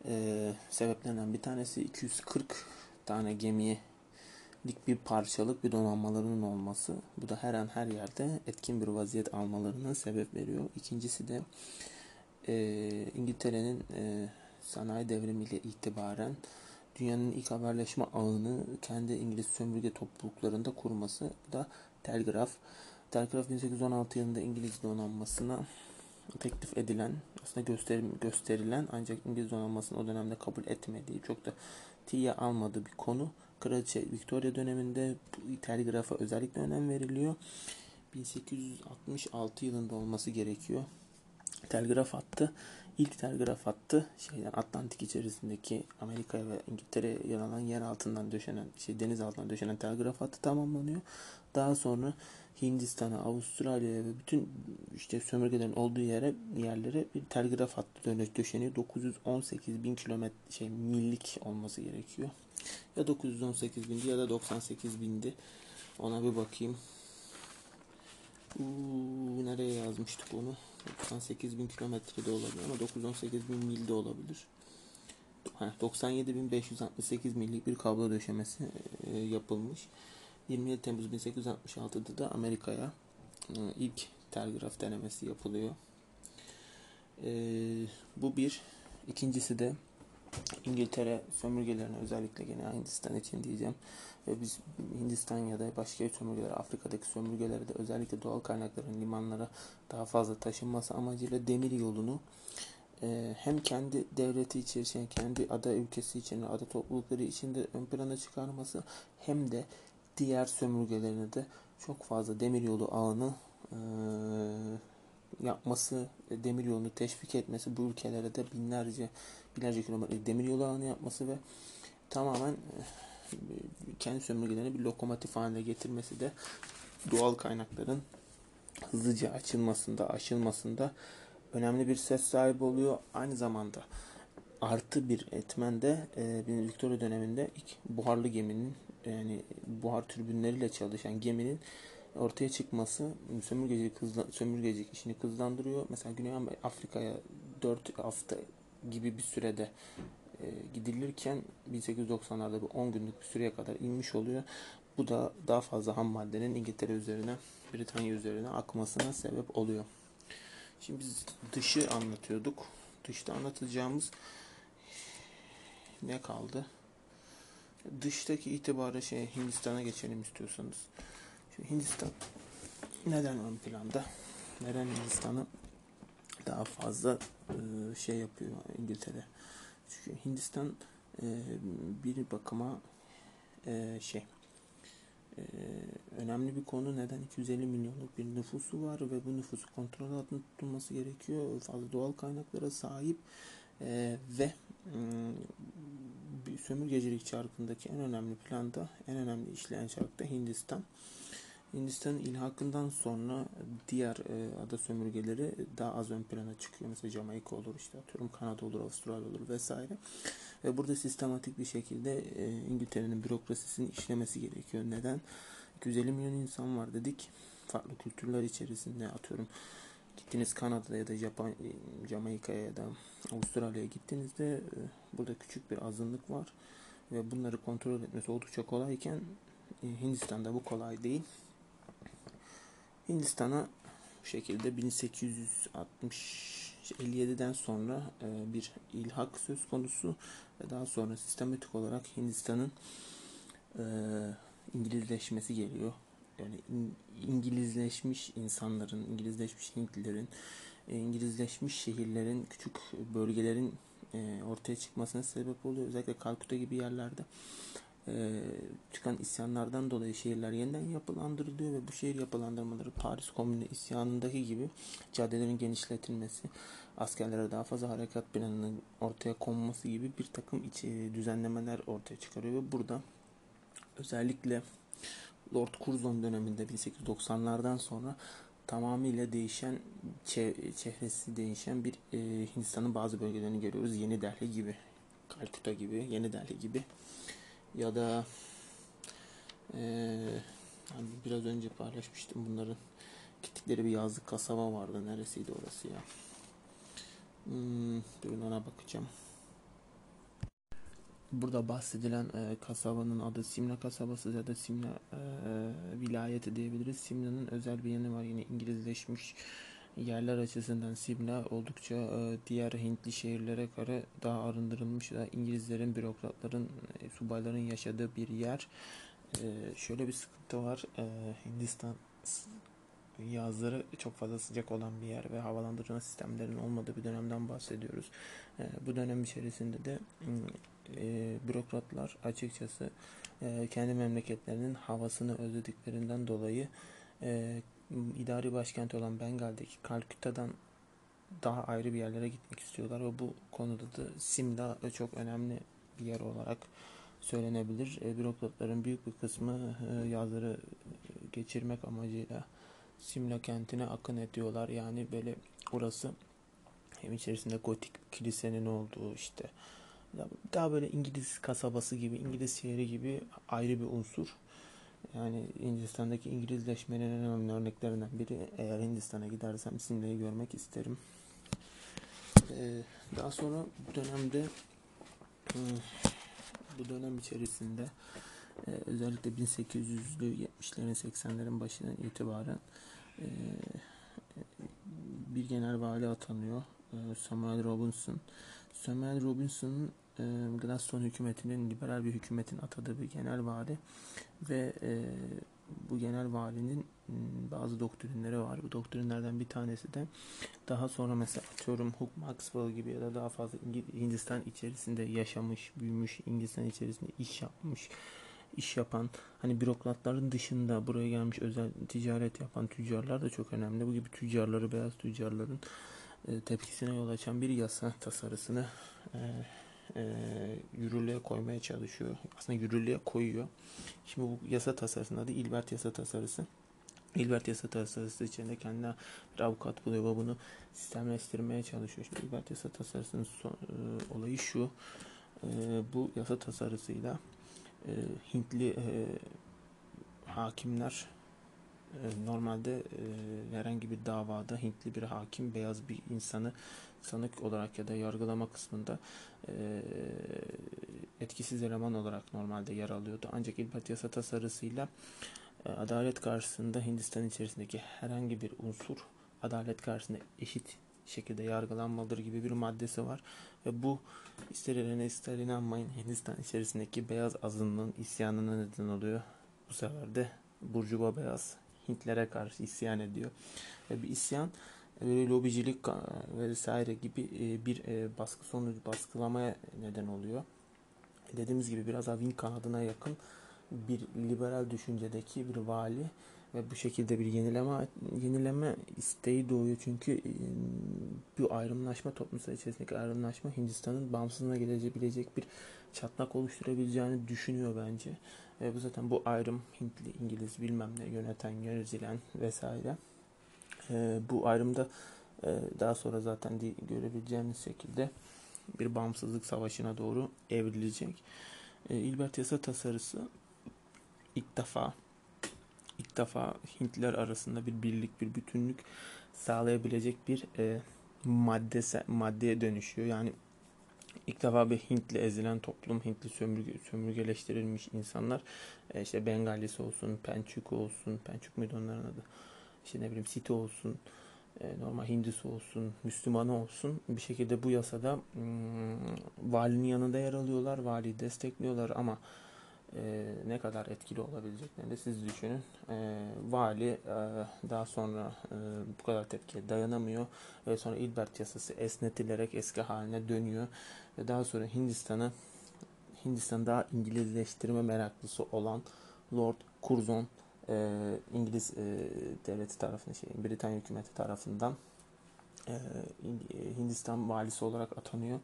e, sebeplerinden bir tanesi 240 tane gemiye lik bir parçalık bir donanmalarının olması. Bu da her an her yerde etkin bir vaziyet almalarına sebep veriyor. İkincisi de e, İngiltere'nin e, sanayi devrimiyle itibaren dünyanın ilk haberleşme ağını kendi İngiliz sömürge topluluklarında kurması. Bu da telgraf Telgraf 1816 yılında İngiliz donanmasına teklif edilen, aslında gösterim, gösterilen ancak İngiliz donanmasının o dönemde kabul etmediği, çok da tiye almadığı bir konu. Kraliçe Victoria döneminde telgrafa özellikle önem veriliyor. 1866 yılında olması gerekiyor. Telgraf hattı ilk telgraf hattı şeyden Atlantik içerisindeki Amerika ve İngiltere yer alan yer altından döşenen şey deniz altından döşenen telgraf hattı tamamlanıyor. Daha sonra Hindistan'a, Avustralya'ya ve bütün işte sömürgelerin olduğu yere yerlere bir telgraf hattı döşeniyor. 918 bin kilometre şey millik olması gerekiyor. Ya 918 bindi ya da 98 bindi. Ona bir bakayım. Uuu, nereye yazmıştık onu? 98 bin kilometre de olabilir ama 918 bin mil de olabilir. 97.568 millik bir kablo döşemesi e, yapılmış. 27 Temmuz 1866'da da Amerika'ya e, ilk telgraf denemesi yapılıyor. E, bu bir. İkincisi de İngiltere sömürgelerine özellikle gene Hindistan için diyeceğim. Ve biz Hindistan ya da başka sömürgeler, Afrika'daki sömürgelere de özellikle doğal kaynakların limanlara daha fazla taşınması amacıyla demir yolunu e, hem kendi devleti içerisinde, kendi ada ülkesi içinde, ada toplulukları içinde ön plana çıkarması hem de diğer sömürgelerine de çok fazla demiryolu ağını e, yapması, demiryolunu teşvik etmesi, bu ülkelere de binlerce binlerce kilometre demiryolu ağını yapması ve tamamen e, kendi sömürgelerini bir lokomotif haline getirmesi de doğal kaynakların hızlıca açılmasında, aşılmasında önemli bir ses sahibi oluyor. Aynı zamanda artı bir etmen de e, Victoria döneminde ilk buharlı geminin yani buhar türbinleriyle çalışan geminin ortaya çıkması sömürgecilik, hızla, sömürgecilik işini hızlandırıyor. Mesela Güney Afrika'ya 4 hafta gibi bir sürede e, gidilirken 1890'larda bu 10 günlük bir süreye kadar inmiş oluyor. Bu da daha fazla ham maddenin İngiltere üzerine, Britanya üzerine akmasına sebep oluyor. Şimdi biz dışı anlatıyorduk. Dışta anlatacağımız ne kaldı? Dıştaki itibarı şey Hindistan'a geçelim istiyorsanız. Şimdi Hindistan neden ön planda? Neden Hindistan'ı daha fazla e, şey yapıyor İngiltere? Çünkü Hindistan e, bir bakıma e, şey önemli bir konu. Neden 250 milyonluk bir nüfusu var ve bu nüfusu kontrol altında tutulması gerekiyor. Fazla doğal kaynaklara sahip ve bir sömürgecilik çarkındaki en önemli planda, en önemli işleyen çarkta Hindistan. Hindistan'ın ilhakından sonra diğer e, ada sömürgeleri daha az ön plana çıkıyor. Mesela Jamaika olur, işte atıyorum Kanada olur, Avustralya olur vesaire. Ve burada sistematik bir şekilde e, İngiltere'nin bürokrasisinin işlemesi gerekiyor. Neden? 250 milyon insan var dedik. Farklı kültürler içerisinde atıyorum gittiniz Kanada'da ya da Japan, Jamaika'ya ya da Avustralya'ya gittiğinizde e, burada küçük bir azınlık var ve bunları kontrol etmesi oldukça kolayken e, Hindistan'da bu kolay değil. Hindistan'a bu şekilde 1860-57'den sonra e, bir ilhak söz konusu ve daha sonra sistematik olarak Hindistan'ın e, İngilizleşmesi geliyor. Yani İngilizleşmiş insanların, İngilizleşmiş Hintlilerin, e, İngilizleşmiş şehirlerin, küçük bölgelerin ortaya çıkmasına sebep oluyor. Özellikle Kalkuta gibi yerlerde e, çıkan isyanlardan dolayı şehirler yeniden yapılandırılıyor ve bu şehir yapılandırmaları Paris Komünü isyanındaki gibi caddelerin genişletilmesi, askerlere daha fazla harekat planının ortaya konması gibi bir takım e, düzenlemeler ortaya çıkarıyor ve burada özellikle Lord Curzon döneminde 1890'lardan sonra tamamıyla değişen çehresi değişen bir e, Hindistan'ın bazı bölgelerini görüyoruz. Yeni Delhi gibi, Kalkuta gibi, Yeni Delhi gibi ya da e, biraz önce paylaşmıştım bunların gittikleri bir yazlık kasaba vardı. Neresiydi orası ya? Hmm, durun ona bakacağım. Burada bahsedilen e, kasabanın adı Simla kasabası ya da Simla e, vilayeti diyebiliriz. Simla'nın özel bir yanı var. Yine İngilizleşmiş yerler açısından Simla oldukça e, diğer Hintli şehirlere göre daha arındırılmış da İngilizlerin, bürokratların, e, subayların yaşadığı bir yer. E, şöyle bir sıkıntı var. Hindistan yazları çok fazla sıcak olan bir yer ve havalandırma sistemlerinin olmadığı bir dönemden bahsediyoruz. E, bu dönem içerisinde de e, bürokratlar açıkçası e, kendi memleketlerinin havasını özlediklerinden dolayı e, idari başkent olan Bengal'deki Kalkütta'dan daha ayrı bir yerlere gitmek istiyorlar ve bu konuda da Simla çok önemli bir yer olarak söylenebilir. E, bürokratların büyük bir kısmı e, yazları geçirmek amacıyla Simla kentine akın ediyorlar. Yani böyle orası hem içerisinde gotik kilisenin olduğu işte daha böyle İngiliz kasabası gibi, İngiliz şehri gibi ayrı bir unsur. Yani Hindistan'daki İngilizleşmenin en önemli örneklerinden biri. Eğer Hindistan'a gidersem Simla'yı görmek isterim. Ee, daha sonra bu dönemde hmm, bu dönem içerisinde e, özellikle 1800'lü 70'lerin 80'lerin başından itibaren e, bir genel vali atanıyor. E, Samuel Robinson. Samuel Robinson'ın Gladstone hükümetinin liberal bir hükümetin atadığı bir genel vali ve bu genel valinin bazı doktrinleri var. Bu doktrinlerden bir tanesi de daha sonra mesela atıyorum Hook Maxwell gibi ya da daha fazla Hindistan içerisinde yaşamış, büyümüş, Hindistan içerisinde iş yapmış, iş yapan hani bürokratların dışında buraya gelmiş özel ticaret yapan tüccarlar da çok önemli. Bu gibi tüccarları, beyaz tüccarların e, tepkisine yol açan bir yasa tasarısını e, yürürlüğe koymaya çalışıyor. Aslında yürürlüğe koyuyor. Şimdi bu yasa tasarısının adı İlbert Yasa Tasarısı. İlbert Yasa Tasarısı içinde kendine bir avukat buluyor ve bunu sistemleştirmeye çalışıyor. Şimdi İlbert Yasa Tasarısı'nın son, e, olayı şu. E, bu yasa tasarısıyla e, Hintli e, hakimler e, normalde e, herhangi bir davada Hintli bir hakim beyaz bir insanı sanık olarak ya da yargılama kısmında etkisiz eleman olarak normalde yer alıyordu. Ancak İlbat Yasa tasarısıyla adalet karşısında Hindistan içerisindeki herhangi bir unsur adalet karşısında eşit şekilde yargılanmalıdır gibi bir maddesi var. Ve bu ister eline ister inanmayın Hindistan içerisindeki beyaz azınlığın isyanına neden oluyor. Bu sefer de Burcuva beyaz Hintlere karşı isyan ediyor. Ve bir isyan böyle lobicilik vesaire gibi e, bir e, baskı sonucu baskılamaya neden oluyor. Dediğimiz gibi biraz Avin kanadına yakın bir liberal düşüncedeki bir vali ve bu şekilde bir yenileme yenileme isteği doğuyor çünkü e, bu ayrımlaşma toplumsal içerisindeki ayrımlaşma Hindistan'ın bağımsızlığına gelebilecek bir çatlak oluşturabileceğini düşünüyor bence. E, bu zaten bu ayrım Hintli, İngiliz bilmem ne yöneten, yönetilen vesaire. E, bu ayrımda e, daha sonra zaten görebileceğiniz şekilde bir bağımsızlık savaşına doğru evrilecek. E, İlbert Yasa tasarısı ilk defa ilk defa Hintliler arasında bir birlik, bir bütünlük sağlayabilecek bir e, madde maddeye dönüşüyor. Yani ilk defa bir Hintli ezilen toplum, Hintli sömürge, sömürgeleştirilmiş insanlar e, işte Bengalisi olsun, Pençuk olsun, Pençuk muydu onların adı? İşte ne bileyim Siti olsun, e, normal Hindusu olsun, Müslümanı olsun bir şekilde bu yasada hmm, valinin yanında yer alıyorlar, valiyi destekliyorlar ama e, ne kadar etkili olabileceklerini de siz düşünün. E, vali daha sonra bu kadar tepkiye dayanamıyor ve sonra İlbert yasası esnetilerek eski haline dönüyor ve daha sonra Hindistan'ı Hindistan daha İngilizleştirme meraklısı olan Lord Curzon e, İngiliz e, devleti tarafından şey Britanya hükümeti tarafından e, Hindistan valisi olarak atanıyor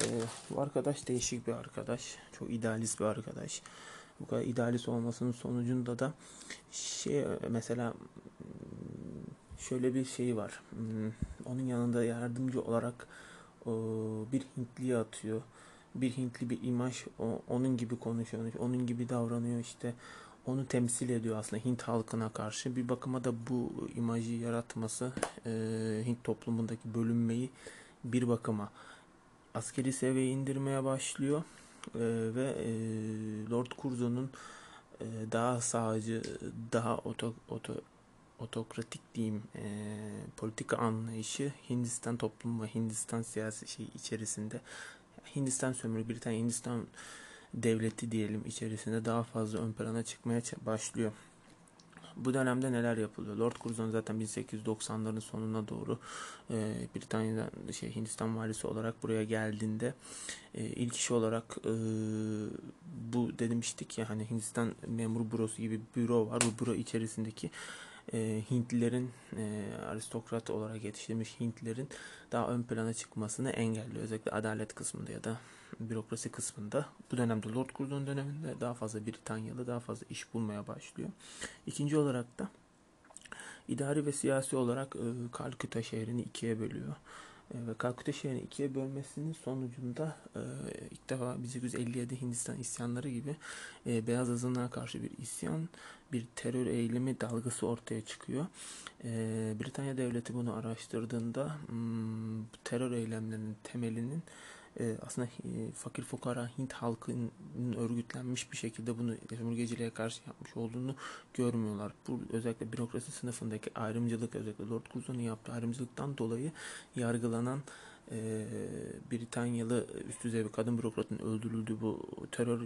ee, bu arkadaş değişik bir arkadaş. Çok idealist bir arkadaş. Bu kadar idealist olmasının sonucunda da şey mesela şöyle bir şey var. Hmm, onun yanında yardımcı olarak bir Hintliye atıyor. Bir Hintli bir imaj onun gibi konuşuyor. Onun gibi davranıyor işte. Onu temsil ediyor aslında Hint halkına karşı. Bir bakıma da bu imajı yaratması Hint toplumundaki bölünmeyi bir bakıma askeri seviyeye indirmeye başlıyor e, ve e, Lord Curzon'un e, daha sağcı, daha oto, oto, otokratik diyeyim e, politika anlayışı Hindistan toplumu ve Hindistan siyasi şey içerisinde Hindistan sömürü Britanya Hindistan devleti diyelim içerisinde daha fazla ön plana çıkmaya başlıyor. bu dönemde neler yapılıyor? Lord Curzon zaten 1890'ların sonuna doğru e, Britanya'dan şey Hindistan valisi olarak buraya geldiğinde e, ilk iş olarak e, bu demiştik ya hani Hindistan memur bürosu gibi bir büro var. Bu büro içerisindeki e, Hintlilerin e, aristokrat olarak yetiştirilmiş Hintlilerin daha ön plana çıkmasını engelliyor. Özellikle adalet kısmında ya da bürokrasi kısmında. Bu dönemde Lord Curzon döneminde daha fazla Britanyalı daha fazla iş bulmaya başlıyor. İkinci olarak da idari ve siyasi olarak e, Kalküta şehrini ikiye bölüyor. E, ve Kalküta şehrini ikiye bölmesinin sonucunda e, ilk defa 1857 Hindistan isyanları gibi e, beyaz azınlığa karşı bir isyan, bir terör eğilimi dalgası ortaya çıkıyor. E, Britanya devleti bunu araştırdığında hmm, bu terör eylemlerinin temelinin e, aslında e, fakir fukara Hint halkının örgütlenmiş bir şekilde bunu sömürgeciliğe karşı yapmış olduğunu görmüyorlar. Bu özellikle bürokrasi sınıfındaki ayrımcılık özellikle Lord Curzon'un yaptığı ayrımcılıktan dolayı yargılanan e, Britanyalı üst düzey bir kadın bürokratın öldürüldüğü bu terör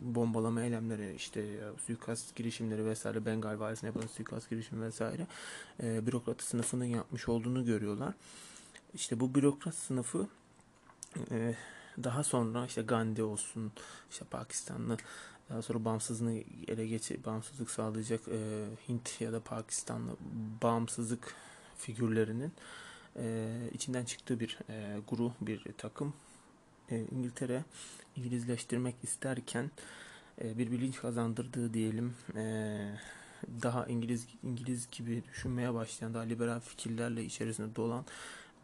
bombalama eylemleri işte suikast girişimleri vesaire Bengal valisine yapılan suikast girişimi vesaire e, bürokrat sınıfının yapmış olduğunu görüyorlar. İşte bu bürokrat sınıfı ee, daha sonra işte Gandhi olsun, işte Pakistanlı daha sonra bağımsızlığını ele geçir, bağımsızlık sağlayacak e, Hint ya da Pakistanlı bağımsızlık figürlerinin e, içinden çıktığı bir e, guru, bir takım e, İngiltere İngilizleştirmek isterken e, bir bilinç kazandırdığı diyelim e, daha İngiliz İngiliz gibi düşünmeye başlayan daha liberal fikirlerle içerisinde dolan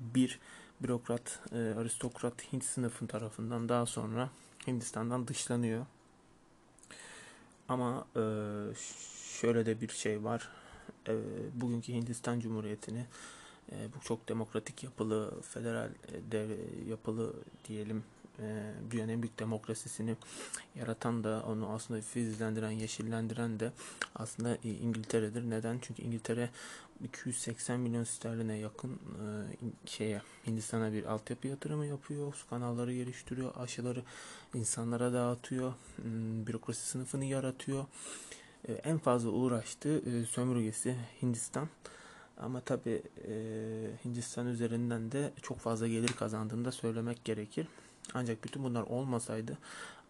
bir bürokrat, e, aristokrat Hint sınıfın tarafından daha sonra Hindistan'dan dışlanıyor. Ama e, şöyle de bir şey var. E, bugünkü Hindistan Cumhuriyeti'ni e, bu çok demokratik yapılı, federal e, dev, yapılı diyelim e, dünyanın en büyük demokrasisini yaratan da onu aslında filizlendiren, yeşillendiren de aslında İngiltere'dir. Neden? Çünkü İngiltere 280 milyon sterline yakın e, şeye Hindistan'a bir altyapı yatırımı yapıyor. Su kanalları geliştiriyor. Aşıları insanlara dağıtıyor. Hmm, bürokrasi sınıfını yaratıyor. E, en fazla uğraştığı e, sömürgesi Hindistan. Ama tabi e, Hindistan üzerinden de çok fazla gelir kazandığını da söylemek gerekir. Ancak bütün bunlar olmasaydı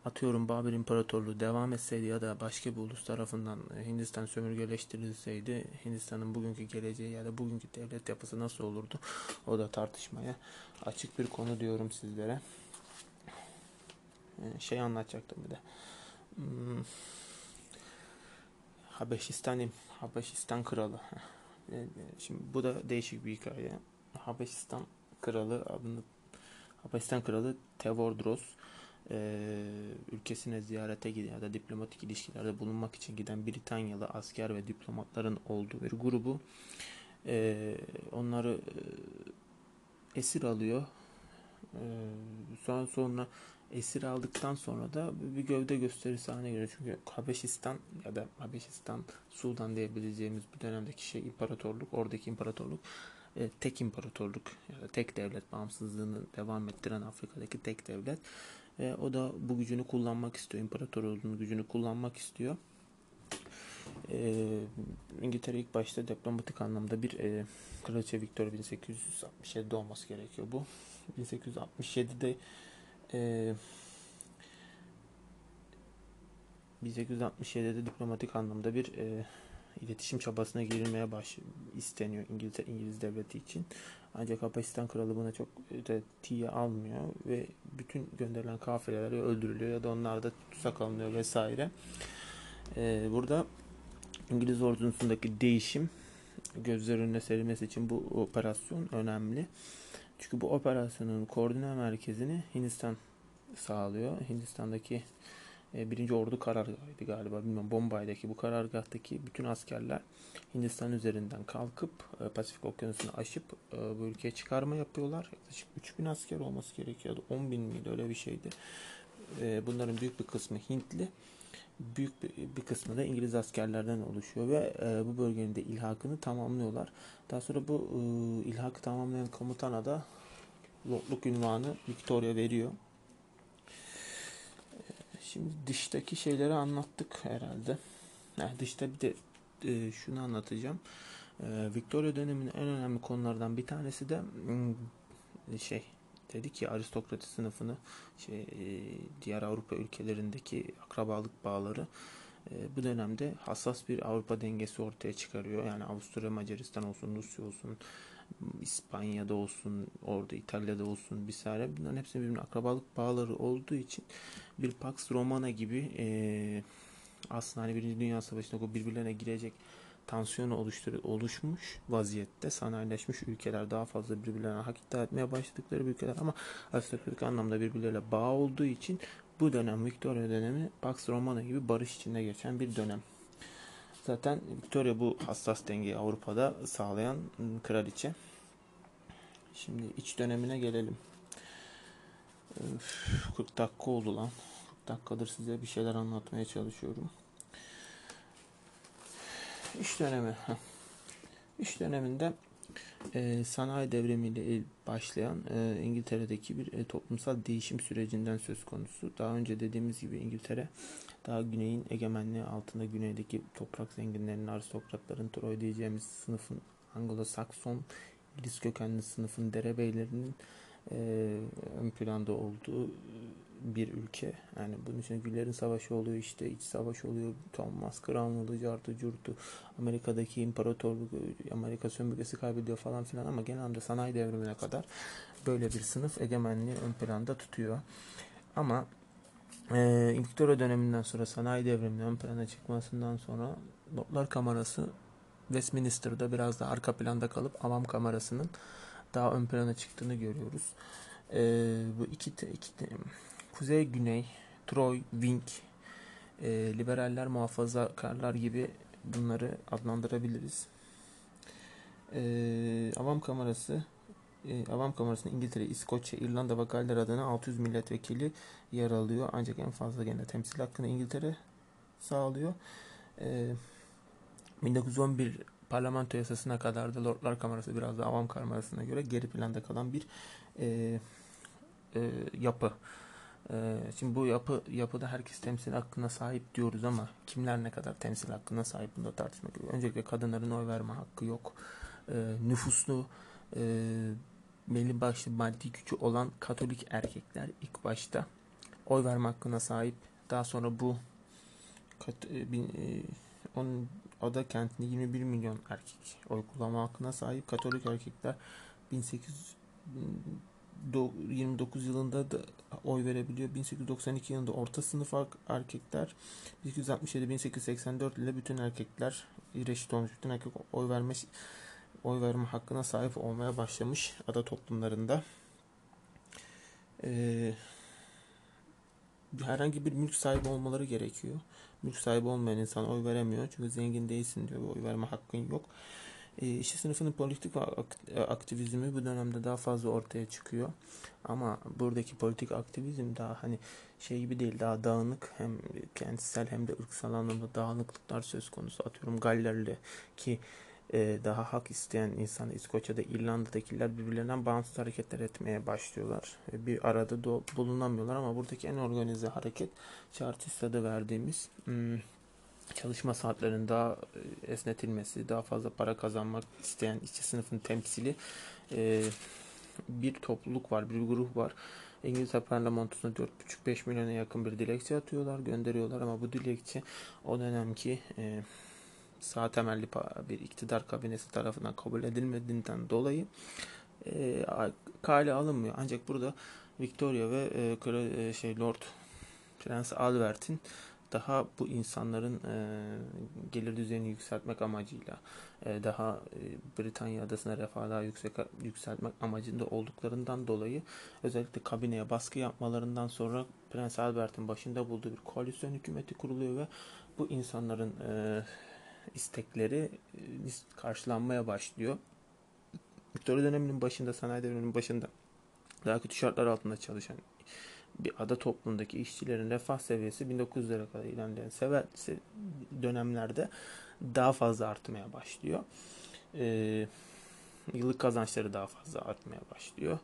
atıyorum Babür İmparatorluğu devam etseydi ya da başka bir ulus tarafından Hindistan sömürgeleştirilseydi Hindistan'ın bugünkü geleceği ya da bugünkü devlet yapısı nasıl olurdu o da tartışmaya açık bir konu diyorum sizlere. Ee, şey anlatacaktım bir de. Hmm. Habeşistan'ım. Habeşistan kralı. Ee, şimdi bu da değişik bir hikaye. Habeşistan kralı adını Habeşistan kralı Tevordros e, ülkesine ziyarete giden ya da diplomatik ilişkilerde bulunmak için giden Britanyalı asker ve diplomatların olduğu bir grubu e, onları e, esir alıyor. E, sonra sonra esir aldıktan sonra da bir gövde gösterisi haline geliyor. Çünkü Habeşistan ya da Habeşistan, Sudan diyebileceğimiz bir dönemdeki şey imparatorluk, oradaki imparatorluk e, tek imparatorluk ya da tek devlet bağımsızlığını devam ettiren Afrika'daki tek devlet. Ve o da bu gücünü kullanmak istiyor. İmparatorluğun gücünü kullanmak istiyor. E, İngiltere ilk başta diplomatik anlamda bir e, Kraliçe Victoria 1867'de olması gerekiyor bu. 1867'de e, 1867'de diplomatik anlamda bir e, iletişim çabasına girilmeye baş isteniyor İngiltere İngiliz devleti için. Ancak Habeşistan kralı buna çok da tiye almıyor ve bütün gönderilen kafileler öldürülüyor ya da onlar da tutsak alınıyor vesaire. Ee, burada İngiliz ordusundaki değişim gözler önüne serilmesi için bu operasyon önemli. Çünkü bu operasyonun koordine merkezini Hindistan sağlıyor. Hindistan'daki e, birinci ordu karargahıydı galiba bilmiyorum Bombay'daki bu karargahtaki bütün askerler Hindistan üzerinden kalkıp e, Pasifik Okyanusu'nu aşıp e, bu ülkeye çıkarma yapıyorlar. Yaklaşık 3000 asker olması gerekiyordu. 10 bin miydi öyle bir şeydi. Bunların büyük bir kısmı Hintli. Büyük bir, kısmı da İngiliz askerlerden oluşuyor ve bu bölgenin de ilhakını tamamlıyorlar. Daha sonra bu ilhakı tamamlayan komutana da Lordluk ünvanı Victoria veriyor. Şimdi dıştaki şeyleri anlattık herhalde. Yani dışta bir de e, şunu anlatacağım. E, Victoria döneminin en önemli konulardan bir tanesi de hmm, şey dedik ki aristokrati sınıfını şey, e, diğer Avrupa ülkelerindeki akrabalık bağları e, bu dönemde hassas bir Avrupa dengesi ortaya çıkarıyor. Yani Avusturya, Macaristan olsun, Rusya olsun, İspanya'da olsun, orada İtalya'da olsun vesaire bunların hepsinin birbirine akrabalık bağları olduğu için bir Pax Romana gibi e, aslında hani Birinci Dünya Savaşı'nda birbirlerine girecek tansiyonu oluştur oluşmuş vaziyette sanayileşmiş ülkeler daha fazla birbirlerine hak iddia etmeye başladıkları bir ülkeler ama aristokratik anlamda birbirleriyle bağ olduğu için bu dönem Victoria dönemi Pax Romana gibi barış içinde geçen bir dönem. Zaten Victoria bu hassas dengeyi Avrupa'da sağlayan kraliçe. Şimdi iç dönemine gelelim. 40 dakika oldu lan. 40 dakikadır size bir şeyler anlatmaya çalışıyorum. İş dönemi. İş döneminde e, sanayi devrimiyle başlayan e, İngiltere'deki bir e, toplumsal değişim sürecinden söz konusu. Daha önce dediğimiz gibi İngiltere daha güneyin egemenliği altında güneydeki toprak zenginlerinin, aristokratların, Troy diyeceğimiz sınıfın Anglo-Sakson İngiliz kökenli sınıfın derebeylerinin e, ön planda olduğu bir ülke. Yani bunun için Güllerin Savaşı oluyor işte iç savaş oluyor. Thomas Crown'lu, Cartu, Curtu, Amerika'daki imparatorluk, Amerika sömürgesi kaybediyor falan filan ama genelde sanayi devrimine kadar böyle bir sınıf egemenliği ön planda tutuyor. Ama e, Victoria döneminden sonra sanayi devriminin ön plana çıkmasından sonra Lordlar Kamerası Westminster'da biraz da arka planda kalıp Avam Kamerası'nın daha ön plana çıktığını görüyoruz. E, bu iki, iki Kuzey Güney, Troy, Wing, e, liberaller, muhafazakarlar gibi bunları adlandırabiliriz. E, Avam Kamerası e, Avam Kamerası'nda İngiltere, İskoçya, İrlanda ve Galler adına 600 milletvekili yer alıyor. Ancak en fazla gene temsil hakkını İngiltere sağlıyor. E, 1911 parlamento yasasına kadar da Lordlar Kamerası biraz da Avam Kamerası'na göre geri planda kalan bir e, e, yapı. E, şimdi bu yapı yapıda herkes temsil hakkına sahip diyoruz ama kimler ne kadar temsil hakkına sahip bunda tartışmak gerekiyor. Öncelikle kadınların oy verme hakkı yok. E, nüfuslu e, belli başlı maddi gücü olan Katolik erkekler ilk başta oy verme hakkına sahip. Daha sonra bu e, e, onun ada kentinde 21 milyon erkek oy kullanma hakkına sahip. Katolik erkekler 1829 yılında da oy verebiliyor. 1892 yılında orta sınıf erkekler 1867-1884 ile bütün erkekler reşit olmuş. Bütün erkek oy verme oy verme hakkına sahip olmaya başlamış ada toplumlarında. Ee, herhangi bir mülk sahibi olmaları gerekiyor. Mülk sahibi olmayan insan oy veremiyor. Çünkü zengin değilsin diyor. Oy verme hakkın yok. E, işçi sınıfının politik aktivizmi bu dönemde daha fazla ortaya çıkıyor. Ama buradaki politik aktivizm daha hani şey gibi değil daha dağınık hem kentsel hem de ırksal anlamda dağınıklıklar söz konusu. Atıyorum Gallerli ki e, daha hak isteyen insan İskoçya'da İrlanda'dakiler birbirlerinden bağımsız hareketler etmeye başlıyorlar. E, bir arada bulunamıyorlar ama buradaki en organize hareket Chartist adı verdiğimiz hmm, çalışma saatlerinin daha e, esnetilmesi, daha fazla para kazanmak isteyen işçi sınıfın temsili e, bir topluluk var, bir grup var. İngiltere parlamentosuna 4,5-5 milyona yakın bir dilekçe atıyorlar, gönderiyorlar ama bu dilekçe o dönemki e, sağ temelli bir iktidar kabinesi tarafından kabul edilmediğinden dolayı e, kale alınmıyor. Ancak burada Victoria ve e, e, şey Lord Prens Albert'in daha bu insanların e, gelir düzeyini yükseltmek amacıyla e, daha e, Britanya adasına refahı yüksek yükseltmek amacında olduklarından dolayı özellikle kabineye baskı yapmalarından sonra Prens Albert'in başında bulduğu bir koalisyon hükümeti kuruluyor ve bu insanların e, istekleri e, karşılanmaya başlıyor. Victoria döneminin başında, sanayi döneminin başında daha kötü şartlar altında çalışan bir ada toplumundaki işçilerin refah seviyesi 1900'lere kadar ilerleyen sever, dönemlerde daha fazla artmaya başlıyor. Ee, yıllık kazançları daha fazla artmaya başlıyor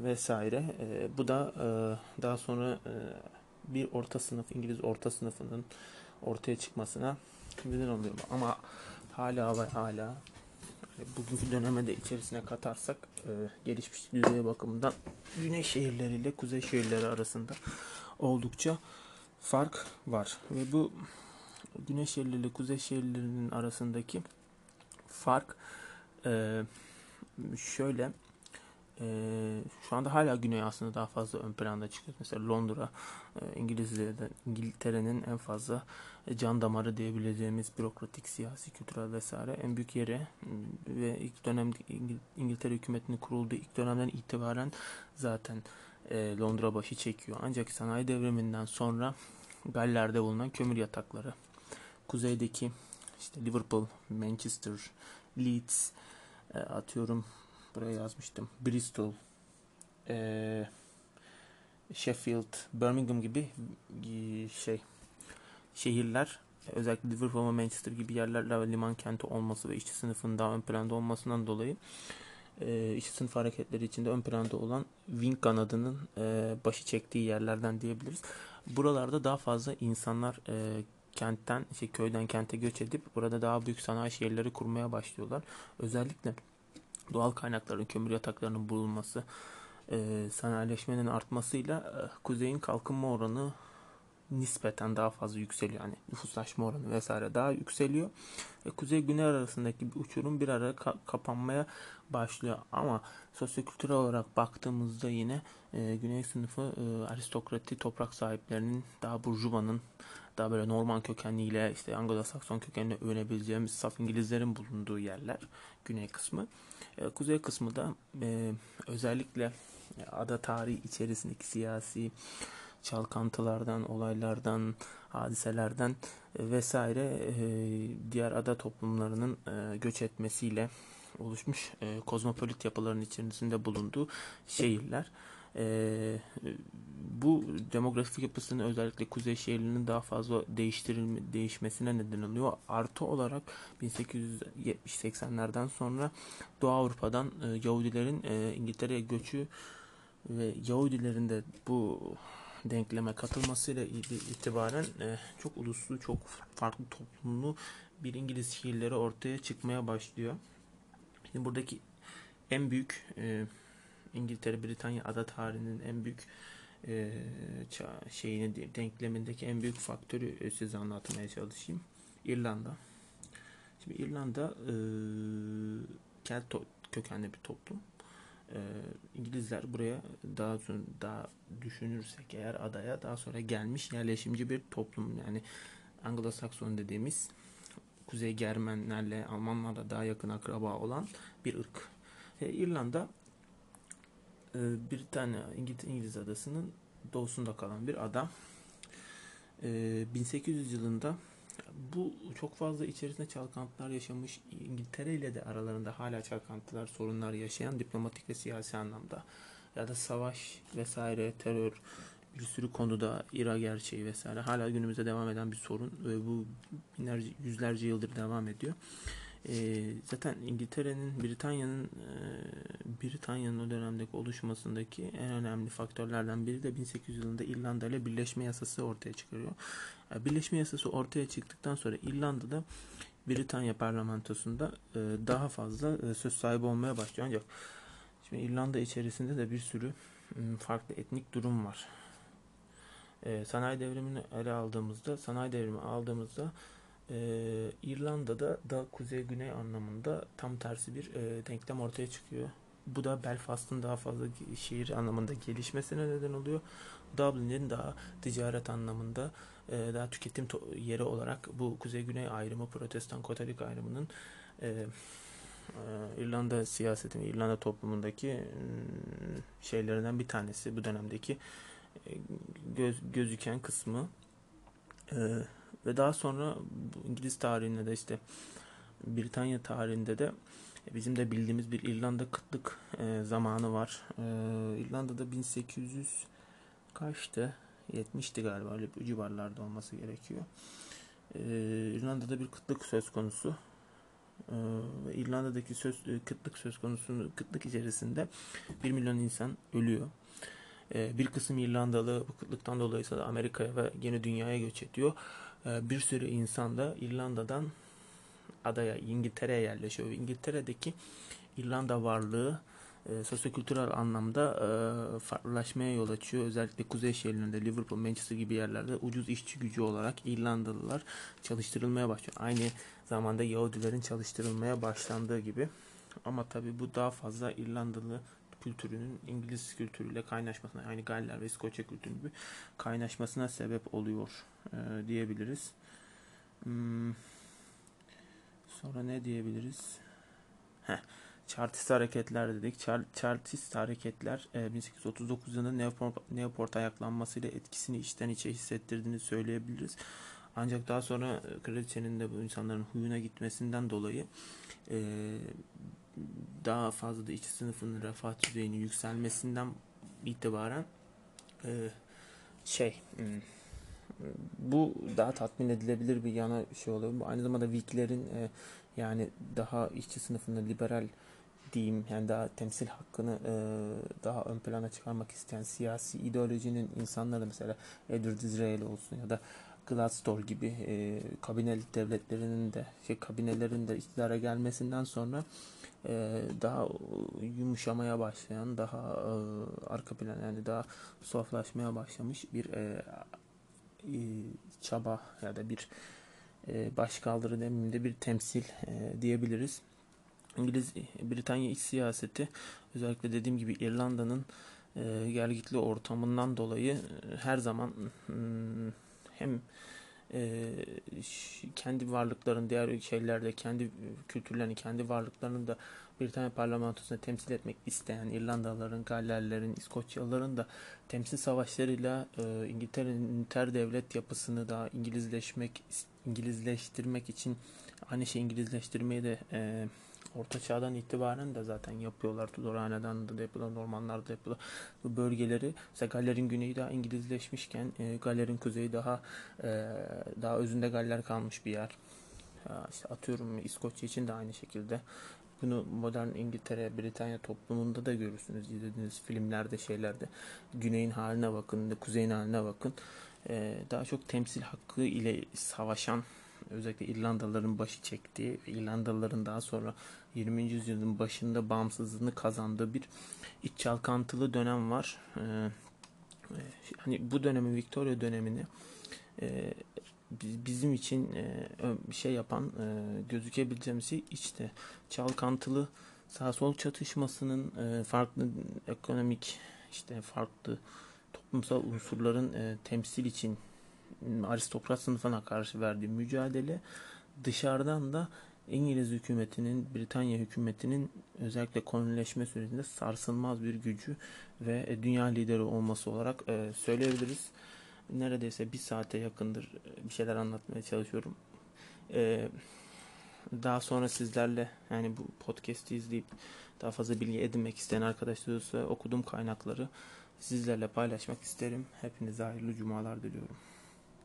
vesaire. Ee, bu da e, daha sonra e, bir orta sınıf İngiliz orta sınıfının ortaya çıkmasına neden oluyor ama hala ve hala bugünkü döneme de içerisine katarsak e, gelişmiş düzey bakımından güney şehirleriyle kuzey şehirleri arasında oldukça fark var. Ve bu güney şehirleriyle kuzey şehirlerinin arasındaki fark e, şöyle ee, şu anda hala güney aslında daha fazla ön planda çıkıyor. Mesela Londra, e, İngilizce'de İngiltere'nin en fazla e, can damarı diyebileceğimiz bürokratik, siyasi, kültürel vesaire en büyük yeri ve ilk dönem İngiltere hükümetinin kurulduğu ilk dönemden itibaren zaten e, Londra başı çekiyor. Ancak sanayi devriminden sonra Galler'de bulunan kömür yatakları, kuzeydeki işte Liverpool, Manchester, Leeds, atıyorum buraya yazmıştım. Bristol, e, Sheffield, Birmingham gibi e, şey şehirler özellikle Liverpool ve Manchester gibi yerlerle liman kenti olması ve işçi sınıfının daha ön planda olmasından dolayı e, işçi sınıf hareketleri içinde ön planda olan Wing kanadının e, başı çektiği yerlerden diyebiliriz. Buralarda daha fazla insanlar e, kentten, şey, köyden kente göç edip burada daha büyük sanayi şehirleri kurmaya başlıyorlar. Özellikle doğal kaynakların, kömür yataklarının bulunması, e, sanayileşmenin artmasıyla e, kuzeyin kalkınma oranı nispeten daha fazla yükseliyor. Yani nüfuslaşma oranı vesaire daha yükseliyor. E, kuzey güney arasındaki bir uçurum bir ara ka- kapanmaya başlıyor. Ama sosyokültürel olarak baktığımızda yine e, güney sınıfı e, aristokrati toprak sahiplerinin daha burjuvanın daha böyle Norman kökenliyle işte Anglo-Sakson kökenli övünebileceğimiz saf İngilizlerin bulunduğu yerler güney kısmı. E, kuzey kısmı da e, özellikle ada tarihi içerisindeki siyasi çalkantılardan, olaylardan, hadiselerden e, vesaire e, diğer ada toplumlarının e, göç etmesiyle oluşmuş kozmopolit yapıların içerisinde bulunduğu şehirler. E, bu demografik yapısının özellikle kuzey şehirlerinin daha fazla değiştirilme, değişmesine neden oluyor. Artı olarak 1870-80'lerden sonra Doğu Avrupa'dan e, Yahudilerin e, İngiltere'ye göçü ve Yahudilerin de bu denkleme katılmasıyla itibaren e, çok uluslu, çok farklı toplumlu bir İngiliz şehirleri ortaya çıkmaya başlıyor. Şimdi buradaki en büyük e, İngiltere, Britanya ada tarihinin en büyük e, şeyini denklemindeki en büyük faktörü size anlatmaya çalışayım. İrlanda. Şimdi İrlanda Kelt kökenli bir toplum. E, İngilizler buraya daha sonra daha düşünürsek eğer adaya daha sonra gelmiş yerleşimci bir toplum yani Anglo-Sakson dediğimiz Kuzey Germenlerle Almanlarla daha yakın akraba olan bir ırk. E, İrlanda e, Britanya İngiliz, İngiliz adasının doğusunda kalan bir ada. E, 1800 yılında bu çok fazla içerisinde çalkantılar yaşamış İngiltere ile de aralarında hala çalkantılar, sorunlar yaşayan diplomatik ve siyasi anlamda ya da savaş vesaire, terör bir sürü konuda İra gerçeği vesaire hala günümüzde devam eden bir sorun ve bu binlerce, yüzlerce yıldır devam ediyor. E, zaten İngiltere'nin, Britanya'nın e, Britanya'nın o dönemdeki oluşmasındaki en önemli faktörlerden biri de 1800 yılında İrlanda ile birleşme yasası ortaya çıkarıyor. Yani birleşme yasası ortaya çıktıktan sonra İrlanda'da Britanya parlamentosunda e, daha fazla e, söz sahibi olmaya başlıyor. Ancak şimdi İrlanda içerisinde de bir sürü e, farklı etnik durum var. E, sanayi devrimini ele aldığımızda, sanayi devrimi aldığımızda e, İrlanda'da da kuzey-güney anlamında tam tersi bir e, denklem ortaya çıkıyor. Bu da Belfast'ın daha fazla şehir anlamında gelişmesine neden oluyor. Dublin'in daha ticaret anlamında e, daha tüketim yeri olarak bu kuzey-güney ayrımı, protestan katolik ayrımının e, e, İrlanda siyaseti ve İrlanda toplumundaki şeylerinden bir tanesi bu dönemdeki e, göz, gözüken kısmı. E, ve daha sonra İngiliz tarihinde de işte Britanya tarihinde de bizim de bildiğimiz bir İrlanda kıtlık e, zamanı var. E, İrlanda'da 1800 kaçtı? 70'ti galiba öyle bir civarlarda olması gerekiyor. E, İrlanda'da bir kıtlık söz konusu. E, İrlanda'daki söz e, kıtlık söz konusu kıtlık içerisinde 1 milyon insan ölüyor. E, bir kısım İrlandalı bu kıtlıktan dolayı Amerika'ya ve yeni dünyaya göç ediyor. E, bir sürü insan da İrlanda'dan adaya İngiltere'ye yerleşiyor. İngiltere'deki İrlanda varlığı e, sosyokültürel anlamda e, farklılaşmaya yol açıyor. Özellikle kuzey şehirlerinde Liverpool, Manchester gibi yerlerde ucuz işçi gücü olarak İrlandalılar çalıştırılmaya başlıyor. Aynı zamanda Yahudilerin çalıştırılmaya başlandığı gibi. Ama tabii bu daha fazla İrlandalı kültürünün İngiliz kültürüyle kaynaşmasına, yani Galler ve İskoçya kültürü gibi kaynaşmasına sebep oluyor e, diyebiliriz. Hmm. Sonra ne diyebiliriz? Heh. Chartist hareketler dedik. Char Chartist hareketler e, 1839 yılında Newport, Newport ayaklanmasıyla etkisini içten içe hissettirdiğini söyleyebiliriz. Ancak daha sonra e, kraliçenin de bu insanların huyuna gitmesinden dolayı e, daha fazla da işçi sınıfının refah düzeyinin yükselmesinden itibaren e, şey hmm, bu daha tatmin edilebilir bir yana şey oluyor. Bu aynı zamanda Whiglerin e, yani daha işçi sınıfında liberal diyeyim yani daha temsil hakkını e, daha ön plana çıkarmak isteyen siyasi ideolojinin insanları mesela Edward Disraeli olsun ya da Gladstone gibi e, kabinelik devletlerinin de şey kabinelerin de iktidara gelmesinden sonra e, daha yumuşamaya başlayan daha e, arka plan yani daha soflaşmaya başlamış bir e, e, çaba ya da bir e, başkaldırı deminde bir temsil e, diyebiliriz. İngiliz Britanya iç siyaseti özellikle dediğim gibi İrlanda'nın e, gergitli ortamından dolayı e, her zaman hmm, hem e, kendi varlıklarını diğer şeylerde kendi kültürlerini kendi varlıklarını da Britanya parlamentosunda temsil etmek isteyen İrlandalıların, Gallerlerin, İskoçyalıların da temsil savaşlarıyla e, İngiltere'nin inter devlet yapısını daha İngilizleşmek, İngilizleştirmek için aynı şey İngilizleştirmeyi de e, Orta Çağ'dan itibaren de zaten yapıyorlar. Tudor Hanedanı'nda da yapıyorlar, Normanlar'da da yapıyorlar. Bu bölgeleri, mesela Galler'in güneyi daha İngilizleşmişken e, Galler'in kuzeyi daha e, daha özünde Galler kalmış bir yer. Ya işte atıyorum İskoçya için de aynı şekilde. Bunu modern İngiltere, Britanya toplumunda da görürsünüz. izlediğiniz filmlerde, şeylerde. Güneyin haline bakın, kuzeyin haline bakın. Ee, daha çok temsil hakkı ile savaşan özellikle İrlandalıların başı çektiği, İrlandalıların daha sonra 20. yüzyılın başında bağımsızlığını kazandığı bir iç çalkantılı dönem var. Ee, hani bu dönemi, Victoria dönemini e, bizim için e, bir şey yapan e, gözükebileceğimiz şey işte çalkantılı sağ sol çatışmasının e, farklı ekonomik işte farklı toplumsal unsurların e, temsil için aristokrat sınıfına karşı verdiği mücadele dışarıdan da İngiliz hükümetinin, Britanya hükümetinin özellikle kolonileşme sürecinde sarsılmaz bir gücü ve e, dünya lideri olması olarak e, söyleyebiliriz. Neredeyse bir saate yakındır e, bir şeyler anlatmaya çalışıyorum. Daha sonra sizlerle yani bu podcast'i izleyip daha fazla bilgi edinmek isteyen arkadaşlar olursa okuduğum kaynakları sizlerle paylaşmak isterim. Hepinize hayırlı cumalar diliyorum.